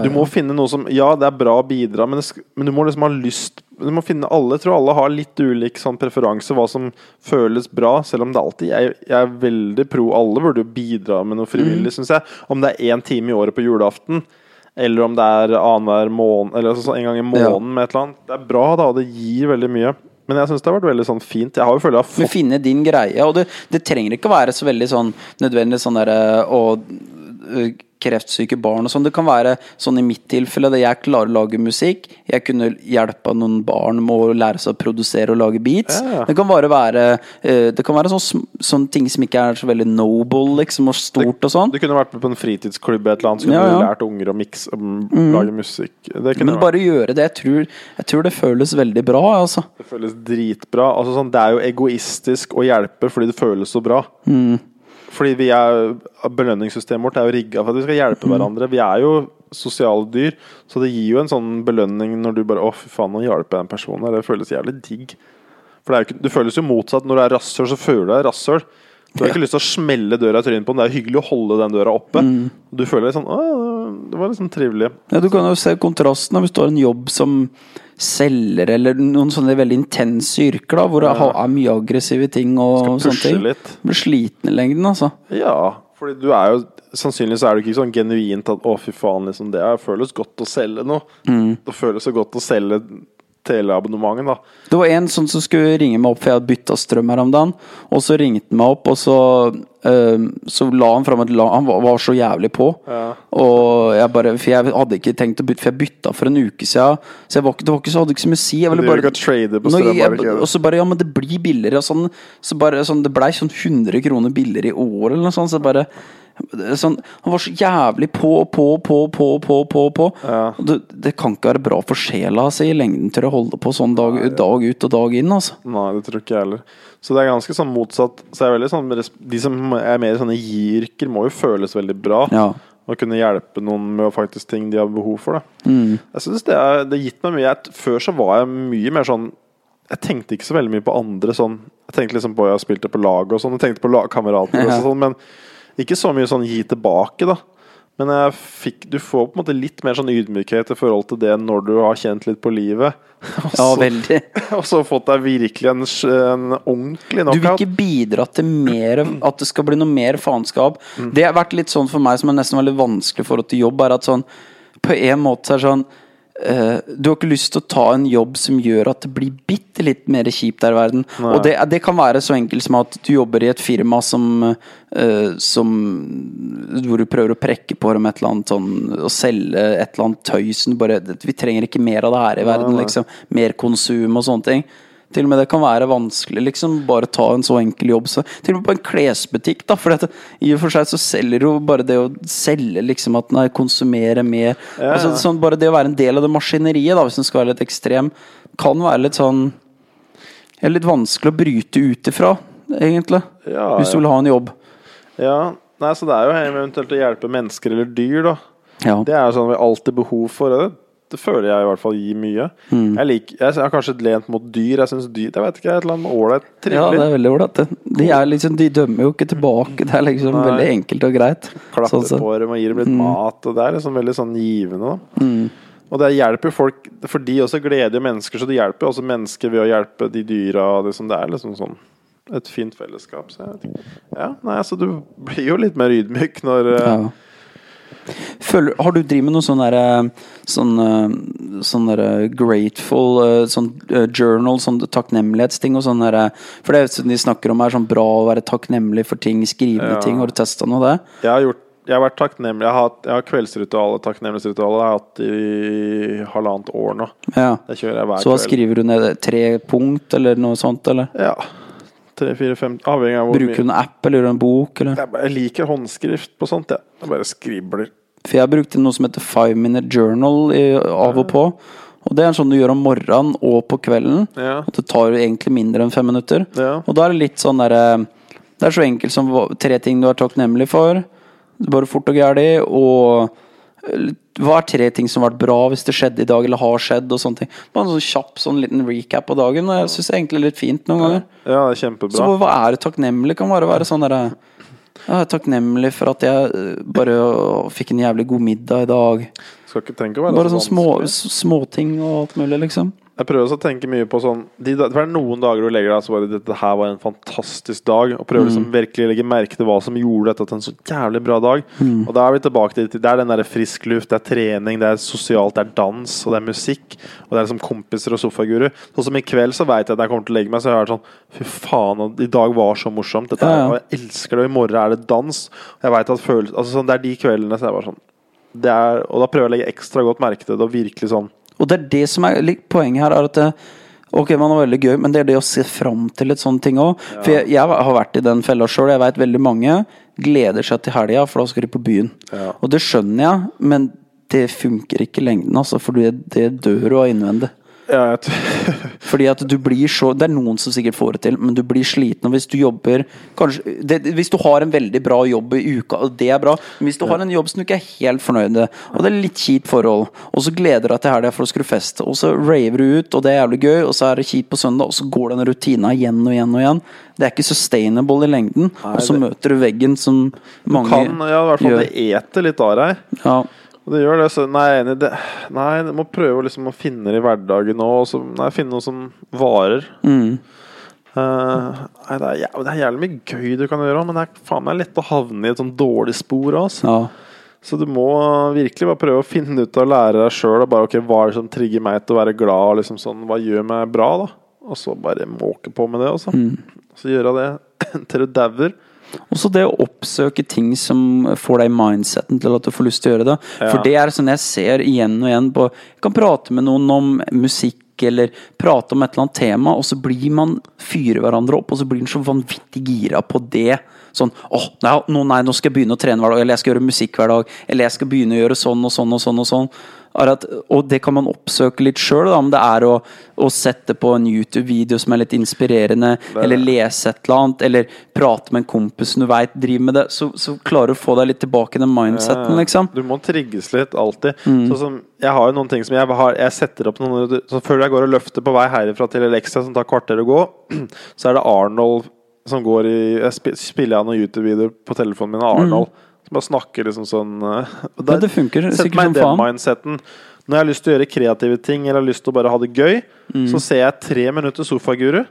du må finne noe som Ja, det er bra å bidra, men, det, men du må liksom ha lyst Du må finne alle. Jeg tror alle har litt ulik sånn preferanse, hva som føles bra. Selv om det alltid Jeg, jeg er veldig pro alle burde jo bidra med noe frivillig, synes jeg. Om det er én time i året på julaften, eller om det er annenhver måned Eller altså en gang i måneden med et eller annet. Det er bra, da, og det gir veldig mye. Men jeg syns det har vært veldig sånn fint. Jeg har jo følt jeg har fått finne din greie. Og det, det trenger ikke å være så veldig sånn nødvendig sånn derre å øh, Kreftsyke barn og sånn. Det kan være sånn i mitt tilfelle, at jeg klarer å lage musikk. Jeg kunne hjelpa noen barn med å lære seg å produsere og lage beats. Ja. Det kan bare være øh, Det kan være sånne, sånne ting som ikke er så veldig noble, liksom, og stort og sånn. Du kunne vært med på en fritidsklubb et eller annet, så kunne Ja, ja. du lært unger å mikse, mm. lage musikk. Men bare gjøre det. Jeg tror, jeg tror det føles veldig bra, altså. Det føles dritbra. Altså sånn, det er jo egoistisk å hjelpe fordi det føles så bra. Fordi vi er belønningssystemet vårt er jo rigga for at vi skal hjelpe hverandre. Vi er jo sosiale dyr, så det gir jo en sånn belønning når du bare Å, fy faen, nå hjelper jeg en person her. Det føles jævlig digg. For det, ikke, det føles jo motsatt. Når du er rasshøl, så føler du deg rasshøl. Du har ikke lyst til å smelle døra i trynet på den. Det er hyggelig å holde den døra oppe. Du føler litt sånn Å, det var liksom trivelig. Ja, du kan jo se kontrasten hvis du har en jobb som selger, eller noen sånne veldig intense yrker, da, hvor det har- er mye aggressive ting og sånne ting. litt. Blir sliten i lengden, altså. Ja, fordi du er jo Sannsynligvis er du ikke sånn genuint at 'å, fy faen', liksom, det føles godt å selge noe. Det føles så godt å selge teleabonnementet, da. Det var en sånn som skulle ringe meg opp, for jeg hadde bytta strøm her om dagen. Og så ringte han meg opp, og så, eh, så la han fram et la, Han var, var så jævlig på. Ja. Og jeg bare For jeg hadde ikke tenkt å bytte, for jeg bytta for en uke siden. Så var det var ikke så, hadde ikke så mye å si. Jeg ville bare trade på strøm, jeg, og så bare Ja, men det blir billigere og sånn. Så bare sånn Det blei sånn 100 kroner billigere i år eller noe sånt. Så bare Sånn, han var så jævlig på, på, på, på, på, på. på. Ja. Det, det kan ikke være bra for sjela si i lengden til å holde på sånn dag, dag ut og dag inn. Altså. Nei, det tror ikke jeg heller. Så det er ganske sånn motsatt. Så er sånn, De som er mer i sånne gi-yrker, må jo føles veldig bra. Ja. Og kunne hjelpe noen med faktisk ting de har behov for. Mm. Jeg synes det har det gitt meg mye. Jeg, før så var jeg mye mer sånn Jeg tenkte ikke så veldig mye på andre sånn Jeg tenkte liksom på jeg spilte på lag og sånn, jeg tenkte på lagkamerater og sånn, men ikke så mye sånn gi tilbake, da. Men fikk, du får på en måte litt mer sånn ydmykhet i forhold til det når du har kjent litt på livet. Og Ja, så- veldig. og så fått deg virkelig en, en ordentlig Du vil ikke bidra til mer At det skal bli noe mer faenskap. Det har vært litt sånn for meg som er nesten veldig vanskelig i forhold til jobb, er at sånn På en måte så er det sånn eh, Du har ikke lyst til å ta en jobb som gjør at det blir bitte litt mer kjipt der i verden. Nei. Og det, det kan være så enkelt som at du jobber i et firma som uh, Som Hvor du prøver å prekke på dem et eller annet sånn Og selge et eller annet tøy som du bare Vi trenger ikke mer av det her i verden, nei. liksom. Mer konsum og sånne ting. Til og med det kan være vanskelig, liksom. Bare ta en så enkel jobb. Så, til og med på en klesbutikk, da. For dette, i og for seg så selger jo bare det å selge, liksom at nei, konsumere mer Ja, altså, sånn, Bare det å være en del av det maskineriet, da, hvis en skal være litt ekstrem, kan være litt sånn ja, Litt vanskelig å bryte ut ifra, egentlig. Ja, Hvis du vil ha en jobb. ja. Nei, så det er jo eventuelt å hjelpe mennesker eller dyr, da. Ja. Det er jo sånn vi alltid behov for. Det, det føler jeg i hvert fall gir mye. Mm. Jeg, liker, jeg har kanskje lent mot dyr. Jeg syns dyr Jeg vet ikke, et eller annet ålreit. Ja, det er veldig ålreit. De, er liksom, de dømmer jo ikke tilbake. Det er liksom Nei. veldig enkelt og greit. Klapper Sånn på dem og gir dem litt mat. Og det er liksom veldig sånn givende. Mm. Og det hjelper jo folk, for de også gleder jo mennesker, så det hjelper jo også mennesker ved å hjelpe de dyra. Liksom, Det, er liksom sånn et fint fellesskap. Så. Ja, nei, så du blir jo litt mer ydmyk når eh, Ja. Føler, har du drevet med noe sånn derre Sånn, eh, sånn grateful eh, Sånn eh, journal, sånn takknemlighetsting og sånn derre For det er de snakker om er sånn bra å være takknemlig for ting, skrive Ja. ting. Har du testa noe av det? Jeg har gjort jeg har vært takknemlig. Jeg har, hatt- jeg har kveldsritualet, takknemlighetsritualet, jeg har hatt i halvannet år nå. Ja. Det kjører jeg hver Så hva skriver du ned? Tre punkt, eller noe sånt? Eller? Ja. Tre, fire, fem Avhengig av hvor Bruker du en app eller en bok? Eller? Jeg, bare, jeg liker håndskrift på sånt, jeg. Jeg bare skribler. For jeg brukte noe som heter Five Minute Journal i, av og på. Og det er sånn du gjør om morgenen og på kvelden. Ja. Og det tar egentlig mindre enn fem minutter. Ja. Og da er det litt sånn derre Det er så enkelt som tre ting du er takknemlig for. Bare fort og gæli. Og hva er tre ting som har vært bra hvis det skjedde i dag, eller har skjedd, og sånne ting. Bare en sånn kjapp sånn liten recap av dagen. Og jeg syns egentlig litt fint noen ganger. Ja, er Så hva er det takknemlig? Kan bare være sånn derre Jeg er takknemlig for at jeg eh, bare fikk en jævlig god middag i dag. Skal ikke tenke å være Bare så sånn små, vanskelig. og alt mulig, liksom. Jeg prøver også å tenke mye på sånn de, det er noen dager du legger deg så bare Dette her var en fantastisk dag. Og prøver Mm. liksom virkelig å legge merke til hva som gjorde dette til en så jævlig bra dag. Mm. Og da er vi tilbake til Det er den der frisk luft, det er trening, det er sosialt, det er dans, og det er musikk. Og det er liksom kompiser og sofaguru. Sånn som i kveld så veit jeg at jeg kommer til å legge meg, så jeg har sånn Fy faen, i dag var så morsomt. Dette Ja, er, ja. og jeg elsker det, og i morgen er det dans. Og jeg vet at følelser Altså sånn, Det er de kveldene så jeg bare sånn det er, Og da prøver jeg å legge ekstra godt merke til det, og virkelig sånn Og det er det som er poenget her, er at det, Ok, man er veldig gøy, men det er det å se fram til et sånt ting òg. For jeg, jeg har vært i den fella sjøl. Jeg veit veldig mange gleder seg til helga, for da skal de på byen. Ja. Og det skjønner jeg, men det funker ikke i lengden, altså. For det, det dør du av innvendig. Ja, Fordi at du blir så Det er noen som sikkert får det til, men du blir sliten. Og hvis du jobber kanskje, det, Hvis du har en veldig bra jobb i uka, og det er bra, men hvis du har en jobb som du ikke er helt fornøyd med, og det er litt kjipt forhold, og så gleder du deg til helga for å skulle feste, og så raver du ut, og det er jævlig gøy, og så er det kjipt på søndag, og så går den rutina igjen og igjen og igjen. Det er ikke sustainable i lengden. og så det- møter du veggen som mange gjør. Du kan, ja, i hvert fall gjør. det eter litt av deg. Ja. Det gjør det, så Nei, enig det. Nei, du må prøve liksom å finne det i hverdagen òg. Finne noe som varer. Mm. Uh, nei, det er, jæv- det er jævlig mye gøy du kan gjøre, men det er faen meg lett å havne i et sånn dårlig spor. Altså. ja. Så du må virkelig bare prøve å finne ut og lære deg sjøl okay, hva er det som trigger meg til å være glad. og Liksom sånn, hva gjør meg bra, da? Og så bare måke på med det. Også. Så gjøre det til du dauer. Og så det å oppsøke ting som får deg mindseten til at du får lyst til å gjøre det. Ja. For det er sånn jeg ser igjen og igjen på Jeg kan prate med noen om musikk eller prate om et eller annet tema, og så blir man fyrer hverandre opp, og så blir man så vanvittig gira på det. Sånn åh, oh, nei, nå skal jeg begynne å trene hver dag, eller jeg skal gjøre musikk hver dag, eller jeg skal begynne å gjøre sånn og sånn og sånn og sånn. At, og det kan man oppsøke litt sjøl, om det er å, å sette på en YouTube-video som er litt inspirerende, eller lese et eller annet, eller prate med en kompis som du veit driver med det, så, så klarer du å få deg litt tilbake i den mindseten, liksom. Du må trigges litt, alltid. Mm. Sånn som, jeg har jo noen ting som jeg har Jeg setter opp noen så Før jeg går og løfter på vei herifra til Elexia, som tar kvarter å gå, så er det Arnold som går i Jeg spiller av noen YouTube-videoer på telefonen min av Arnold. Som bare snakker liksom sånn eh, Mm. Ja, det funker sikkert meg som i den mindseten. Når jeg har lyst til å gjøre kreative ting eller har lyst til å bare ha det gøy, Mm. så ser jeg tre minutter Sofaguru.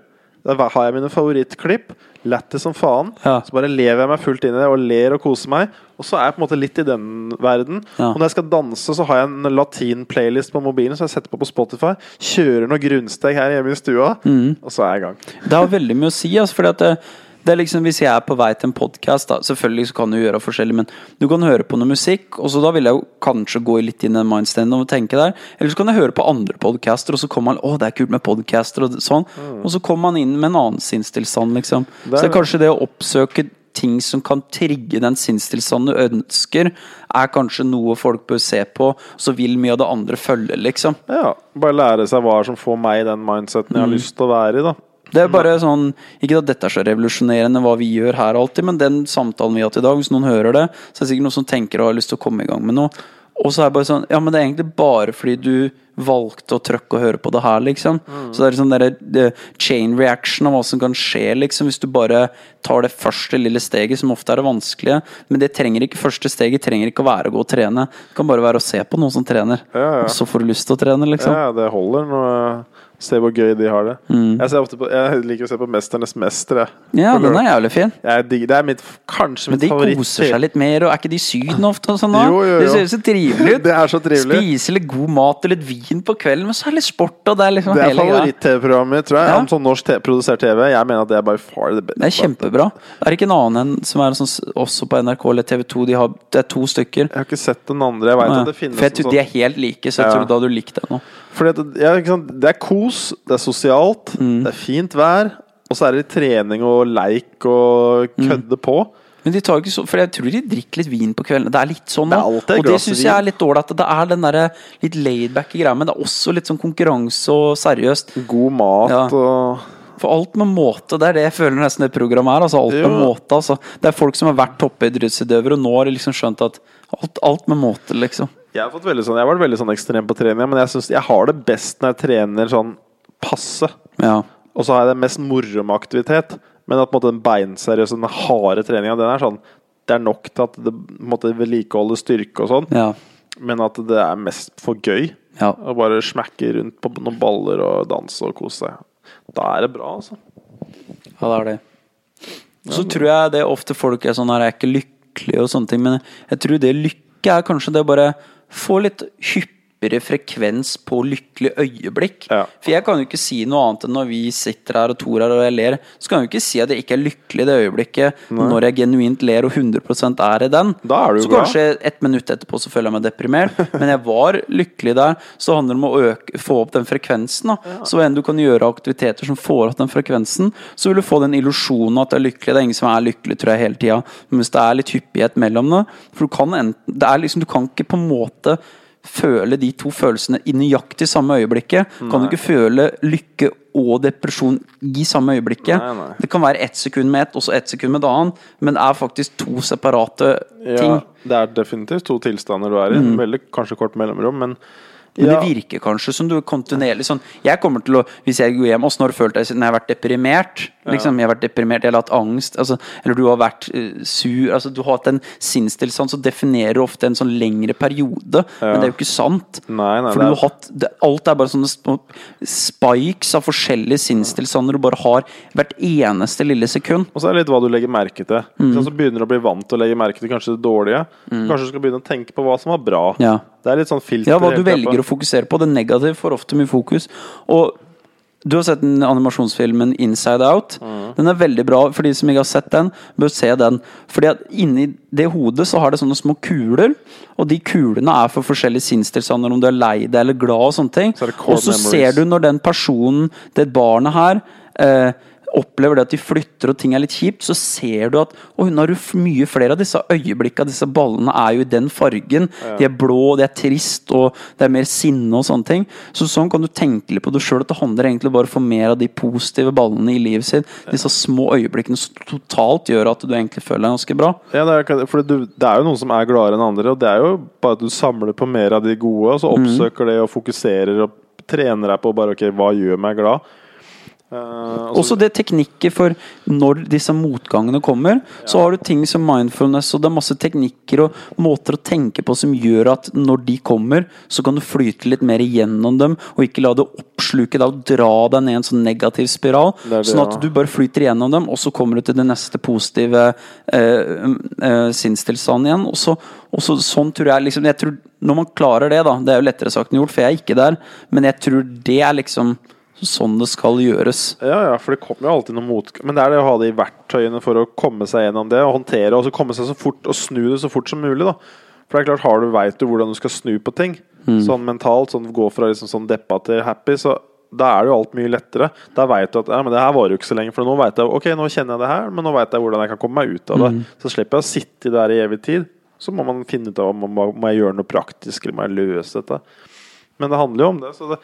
Der har jeg mine favorittklipp. Lættis som faen. Ja. Så bare lever jeg meg fullt inn i det og ler og koser meg. Og så er jeg på en måte litt i den verden. Ja. Og når jeg skal danse, så har jeg en latin-playlist på mobilen som jeg setter på på Spotify. Kjører noe grunnsteg her hjemme i stua, Mm. og så er jeg i gang. Det har veldig mye å si. Altså, fordi at det, er liksom Hvis jeg er på vei til en podkast, selvfølgelig så kan du gjøre forskjellig, men du kan høre på noe musikk, og så da vil jeg jo kanskje gå litt inn i den mindstanden og tenke der. Eller så kan jeg høre på andre podcaster, og så kommer man Å, det er kult med podcaster, og sånn. Og så kommer man inn med en annen sinnstilstand, liksom. Mm. Det Så det er kanskje det å oppsøke ting som kan trigge den sinnstilstanden du ønsker, er kanskje noe folk bør se på, så vil mye av det andre følge, liksom. Ja, Bare lære seg hva som får meg i den mindseten jeg har lyst til å være i. da Det er bare sånn Ikke at dette er så revolusjonerende hva vi gjør her alltid, men den samtalen vi har hatt i dag, hvis noen hører det, så er det sikkert noen som tenker og har lyst til å komme i gang med noe. Og så er det bare sånn Ja, men det er egentlig bare fordi du valgte å trykke og høre på det her, liksom. Så det er sånn derre chain reaction av hva som kan skje, liksom, hvis du bare tar det første lille steget, som ofte er det vanskelige. Men det trenger ikke første steget trenger ikke å være å gå og trene. Det kan bare være å se på noen som trener, Ja, ja. og så får du lyst til å trene, liksom. Ja, det holder. Når Se hvor gøy de har det. Mm. Jeg, på, jeg liker å se på 'Mesternes mester'. Ja, den er jævlig fin. Digger- det er mitt, kanskje Men de favoritt koser seg litt mer, og er ikke de i Syden ofte? og sånn jo, Jo, jo, Det ser så trivelig ut. Det er så trivelig. Spise litt god mat og litt vin på kvelden, men så er det litt sport, og det er liksom Det er favoritt-TV-programmet mitt, tror jeg. Ja. Om sånn norsk produsert TV. Jeg mener at det er by far the best. Det er kjempebra. Er det ikke en annen en som er sånn, også på NRK eller TV 2? De har, det er to stykker. Jeg har ikke sett den andre. Jeg veit Ja. at det finnes For jeg tror de er helt like, så jeg Ja. tror da du likte den òg. Det- ja. Det er kos, det er sosialt, Mm. det er fint vær. Og så er det trening og leik og Mm. kødde på. Men de tar ikke så For jeg tror de drikker litt vin på kvelden. Det er litt sånn Det nå. Og det syns jeg er litt ålreit. at Det er den der litt laidback greia, men det er også litt sånn konkurranse og seriøst. God mat Ja. og For alt med måte, det er det jeg føler nesten det programmet er. Altså alt med måte, altså. Det er folk som har vært toppidrettsutøvere, og nå har de liksom skjønt at alt, alt med måte, liksom. Jeg har, fått veldig sånn, jeg har vært veldig sånn ekstrem på trening, men jeg synes jeg har det best når jeg trener sånn passe. Ja. Og så har jeg det mest moro med aktivitet. Men at på en måte, den beinseriøse, den harde treninga, den er sånn Det er nok til at det måte, vedlikeholder styrke og sånn, Ja. men at det er mest for gøy. ja. Å bare smekke rundt på noen baller og danse og kose seg. Da er det bra, altså. Ja, det er det. Så så tror jeg det ofte folk er sånn her, jeg er ikke lykkelig og sånne ting, men jeg tror det lykke er kanskje det å bare få litt hyppigere frekvens på lykkelig øyeblikk. Ja. For jeg kan jo ikke si noe annet enn når vi sitter her og Tor her og jeg ler, så kan jeg jo ikke si at jeg ikke er lykkelig i det øyeblikket når jeg genuint ler og 100% er i den. Er du så bra. kanskje et minutt etterpå så føler jeg meg deprimert, men jeg var lykkelig der. Så handler det om å øke, få opp den frekvensen. Da. Så enn du kan gjøre aktiviteter som får opp den frekvensen, så vil du få den illusjonen at du er lykkelig. Det er ingen som er lykkelig, tror jeg, hele tida. Men hvis det er litt hyppighet mellom det For du kan enten det er liksom, Du kan ikke på en måte føle de to følelsene i nøyaktig samme øyeblikket. Kan du ikke føle lykke og depresjon i samme øyeblikket. Nei, nei. Det kan være ett sekund med ett, og så ett sekund med et annet, men det er faktisk to separate ting. Ja, det er definitivt to tilstander du er i. Veldig kanskje kort mellomrom, men Men ja, det virker kanskje som du er kontinuerlig sånn Jeg kommer til å, hvis jeg går hjem Åssen har du følt deg siden jeg har vært deprimert? Liksom, jeg har vært deprimert, jeg har hatt angst, altså, eller du har vært uh, sur altså, Du har hatt en sinnstilstand som definerer ofte en sånn lengre periode, men det er jo ikke sant. Nei, nei, For du har hatt det, Alt er bare sånne spikes av forskjellige sinnstilstander du bare har hvert eneste lille sekund. Og så er det litt hva du legger merke til. Mm. Så begynner du å bli vant til å legge merke til kanskje det dårlige. Kanskje du skal begynne å tenke på hva som var bra. Ja. Det er litt sånn filter. Ja, hva du velger å fokusere på. Det negative får ofte mye fokus. Og du har sett den animasjonsfilmen 'Inside Out'. Den er veldig bra. For de som ikke har sett den, bør se den. Fordi at inni det hodet så har det sånne små kuler. Og de kulene er for forskjellige sinnstilstander, om du er lei deg eller glad. Og sånne ting Så Og så memories. ser du når den personen, det barnet her eh, opplever det at de flytter og ting er litt kjipt, så ser du at Og hun har jo mye flere av disse øyeblikka. Disse ballene er jo i den fargen. De er blå, de er trist, og det er mer sinne og sånne ting. Så sånn kan du tenke litt på det sjøl, at det handler egentlig bare for mer av de positive ballene i livet sitt. Disse små øyeblikkene som totalt gjør at du egentlig føler deg ganske bra. Ja, det er, for du, det er jo noen som er gladere enn andre, og det er jo bare at du samler på mer av de gode, og så Mm. oppsøker det og fokuserer og trener deg på bare ok, hva gjør meg glad? Eh, og Også det teknikker for når disse motgangene kommer. Så har du ting som mindfulness, og det er masse teknikker og måter å tenke på som gjør at når de kommer, så kan du flyte litt mer gjennom dem, og ikke la det oppsluke deg og dra deg ned i en sånn negativ spiral. Det det, sånn at du bare flyter gjennom dem, og så kommer du til det neste positive eh, eh, sinnstilstanden igjen. Og så, og så, sånn tror jeg liksom jeg tror, Når man klarer det, da Det er jo lettere sagt enn gjort, for jeg er ikke der, men jeg tror det er liksom sånn det skal gjøres. Ja, ja, for det kommer jo alltid noe mot... Men det er det å ha de verktøyene for å komme seg gjennom det, og håndtere, og så komme seg så fort, og snu det så fort som mulig, da. For det er klart, har du, veit du hvordan du skal snu på ting, sånn mentalt, sånn gå fra liksom sånn deppa til happy, så da er det jo alt mye lettere. Da veit du at ja, men det her varer jo ikke så lenge, for nå vet jeg ok, nå kjenner jeg det her, men nå veit jeg hvordan jeg kan komme meg ut av det. Så slipper jeg å sitte der i evig tid. Så må man finne ut av om man må, må jeg gjøre noe praktisk, eller må jeg løse dette. Men det handler jo om det. Så det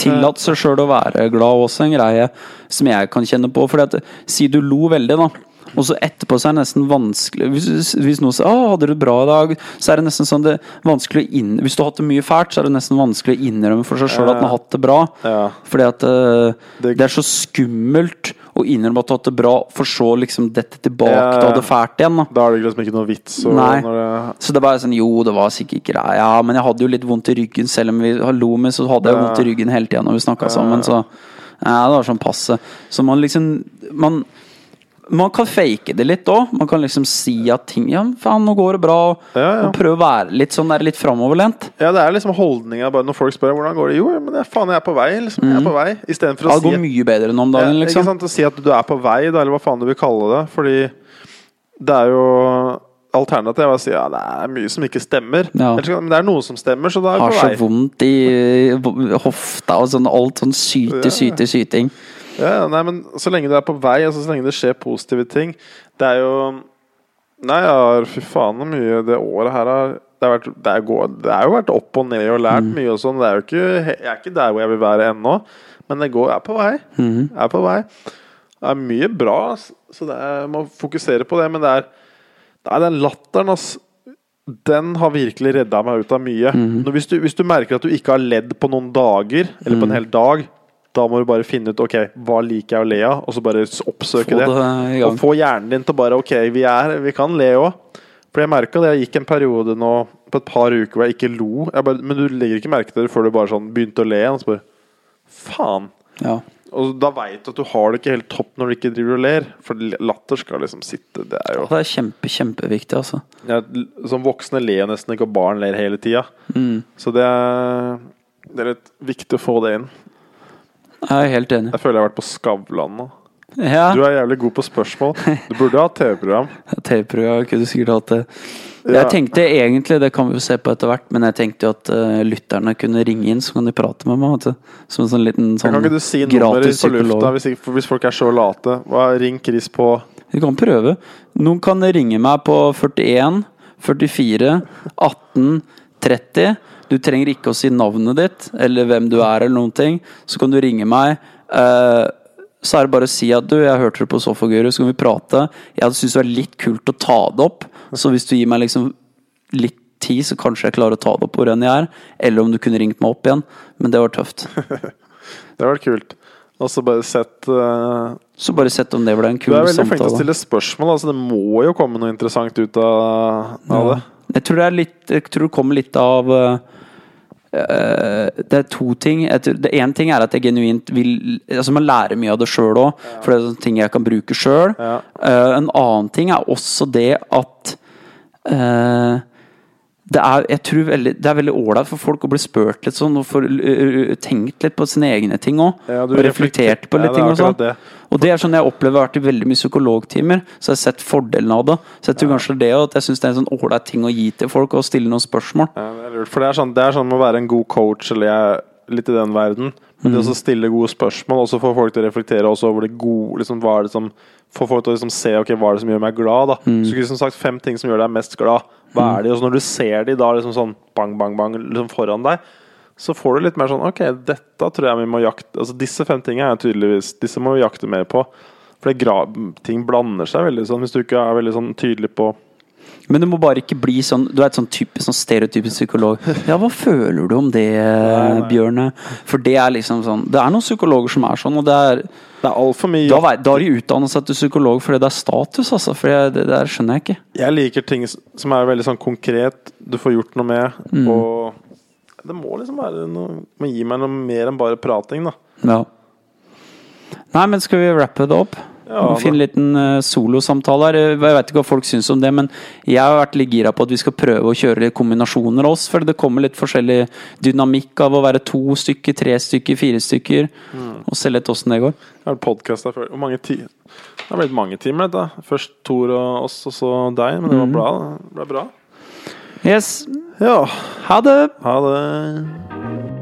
Tillat seg sjøl å være glad også en greie som jeg kan kjenne på. At Si du lo veldig, da. Og så etterpå så er det nesten vanskelig Hvis, hvis noen sier 'Å, hadde du det bra i dag?' Så er det nesten sånn det er vanskelig å inn, Hvis du har hatt det mye fælt, så er det nesten vanskelig å innrømme for seg sjøl at man har hatt det bra. Ja. Fordi at uh, Det- det, er så skummelt å innrømme at du har hatt det bra, for så liksom dette tilbake Ja, til å ha det fælt igjen. da Da er det liksom ikke noe vits. Og det, så det var sånn, jo, det var sikkert greit, ja, men jeg hadde jo litt vondt i ryggen. Selv om vi lo med, så hadde jeg Ja. vondt i ryggen hele tida når vi snakka sammen. Så ja, det var sånn passe. Så man liksom Man, man kan fake det litt òg. Man kan liksom si at ting Ja, faen, nå går det bra. Og, Ja, ja. og prøve å være litt sånn der litt framoverlent. ja, det er liksom holdninga bare når folk spør hvordan går det Jo, men jeg, faen, jeg er på vei. Liksom. Jeg er på vei. Istedenfor Ja, å det si går mye bedre nå om dagen, liksom. Ikke sant, Å si at du er på vei, da, eller hva faen du vil kalle det. Fordi det er jo Alternativet er å si ja, det er mye som ikke stemmer. Ja. Men det er noe som stemmer, så da er Har du på så vondt i hofta og sånn alt sånn syte, syte, syting. Ja, ja, nei, men så lenge du er på vei, altså så lenge det skjer positive ting Det er jo Nei, har fy faen så mye det året her har det, har vært, det, er gå- det er jo vært opp og ned og lært Mm. mye og sånn. Jeg er ikke der hvor jeg vil være ennå, men det går, er på vei. Mm. Er på vei. Det er mye bra, så det er, jeg må fokusere på det. Men det er, det er den latteren, ass. Den har virkelig redda meg ut av mye. Mm. Når, hvis, du, hvis du merker at du ikke har ledd på noen dager, eller på en Mhm. hel dag, da må du bare finne ut ok, hva liker jeg å le av, og så bare oppsøke Få det. det. Og få hjernen din til bare ok, vi, er, vi kan le òg. For jeg merka det. Jeg gikk en periode nå på et par uker hvor jeg ikke lo. Jeg bare, men du legger ikke merke til det før du bare sånn begynte å le igjen. Og så bare Faen! Ja. Og da veit du at du har det ikke helt topp når du ikke driver og ler. For latter skal liksom sitte Det er jo Det er kjempe, kjempeviktig, altså. ja, Som voksne ler nesten ikke, og barn ler hele tida. Mm. Så det er, det er litt viktig å få det inn. Jeg er helt enig. Jeg føler jeg har vært på Skavlan nå. Ja. Du er jævlig god på spørsmål. Du burde ha TV-program. TV-program kunne sikkert hatt det. Ja. Jeg tenkte egentlig, det kan vi jo se på etter hvert, men jeg tenkte jo at uh, lytterne kunne ringe inn, så kan de prate med meg. Som en sånn liten sånn Kan ikke du si nummeret på lufta hvis, hvis folk er så late? Hva, ring Chris på Vi kan prøve. Noen kan ringe meg på 41 44 18 30. Du trenger ikke å si navnet ditt eller hvem du er, eller noen ting. Så kan du ringe meg. Uh, så er det bare å si at du, jeg hørte det på Sofaguru, så kan vi prate. Jeg syns det var litt kult å ta det opp. Så hvis du gir meg liksom litt tid, så kanskje jeg klarer å ta det opp hvor enn jeg er. Eller om du kunne ringt meg opp igjen. Men det var tøft. Det har vært kult. Og så bare sett uh, Så bare sett om det ble en kul samtale. Du er veldig flink til å stille spørsmål, altså det må jo komme noe interessant ut av, av det. Jeg tror det er litt Jeg tror det kommer litt av eh, Det er to ting. Det ene ting er at jeg genuint vil Altså Man lærer mye av det sjøl òg, for det er sånne ting jeg kan bruke sjøl. Ja. en annen ting er også det at eh, det er, jeg tror veldig, det er veldig ålreit for folk å bli spurt litt sånn, og få uh, tenkt litt på sine egne ting òg. Ja, og reflektert på litt er ting og sånn. det. Og det er sånn jeg opplever vært i veldig mye psykologtimer, så jeg har sett fordelen av det. Så jeg tror kanskje det at jeg syns det er en sånn ålreit ting å gi til folk, og stille noen spørsmål. Ja, det. For det er sånn, det er sånn med å være en god coach, eller jeg, litt i den verden. Men det å stille gode spørsmål, og så få folk til å reflektere også over det gode liksom, Hva er det som Få folk til å liksom se ok, hva er det som gjør meg glad. da Så skulle liksom sagt fem ting som gjør deg mest glad. Hva er de? Og så når du ser de da liksom sånn bang, bang, bang liksom foran deg, så får du litt mer sånn Ok, dette tror jeg vi må jakte Altså Disse fem tingene er tydeligvis Disse må vi jakte mer på. For ting blander seg veldig sånn hvis du ikke er veldig sånn tydelig på Men du må bare ikke bli sånn Du er et sånn typisk sånn stereotypisk psykolog. Ja, hva føler du om det. Bjørne? For det er liksom sånn Det er noen psykologer som er sånn, og det er Det er altfor mye Da, da har de utdannet seg til psykolog fordi det er status, altså. For det, det der skjønner jeg ikke. Jeg liker ting som er veldig sånn konkret, du får gjort noe med, og Det må liksom være noe Må gi meg noe mer enn bare prating, da. Ja. Nei, men skal vi rappe det opp? Ja, en liten eh, solosamtale her. Jeg vet ikke hva folk syns om det, men jeg har vært litt gira på at vi skal prøve å kjøre litt kombinasjoner av oss. For det kommer litt forskjellig dynamikk av å være to stykker, tre stykker, fire stykker. Og se litt åssen det går. Jeg har podkast der før. Hvor mange timer? Det har blitt mange timer, dette. Først Tor og oss, og så deg. Men det var bra. Det ble bra. Yes. Ja. Ha det! Ha det.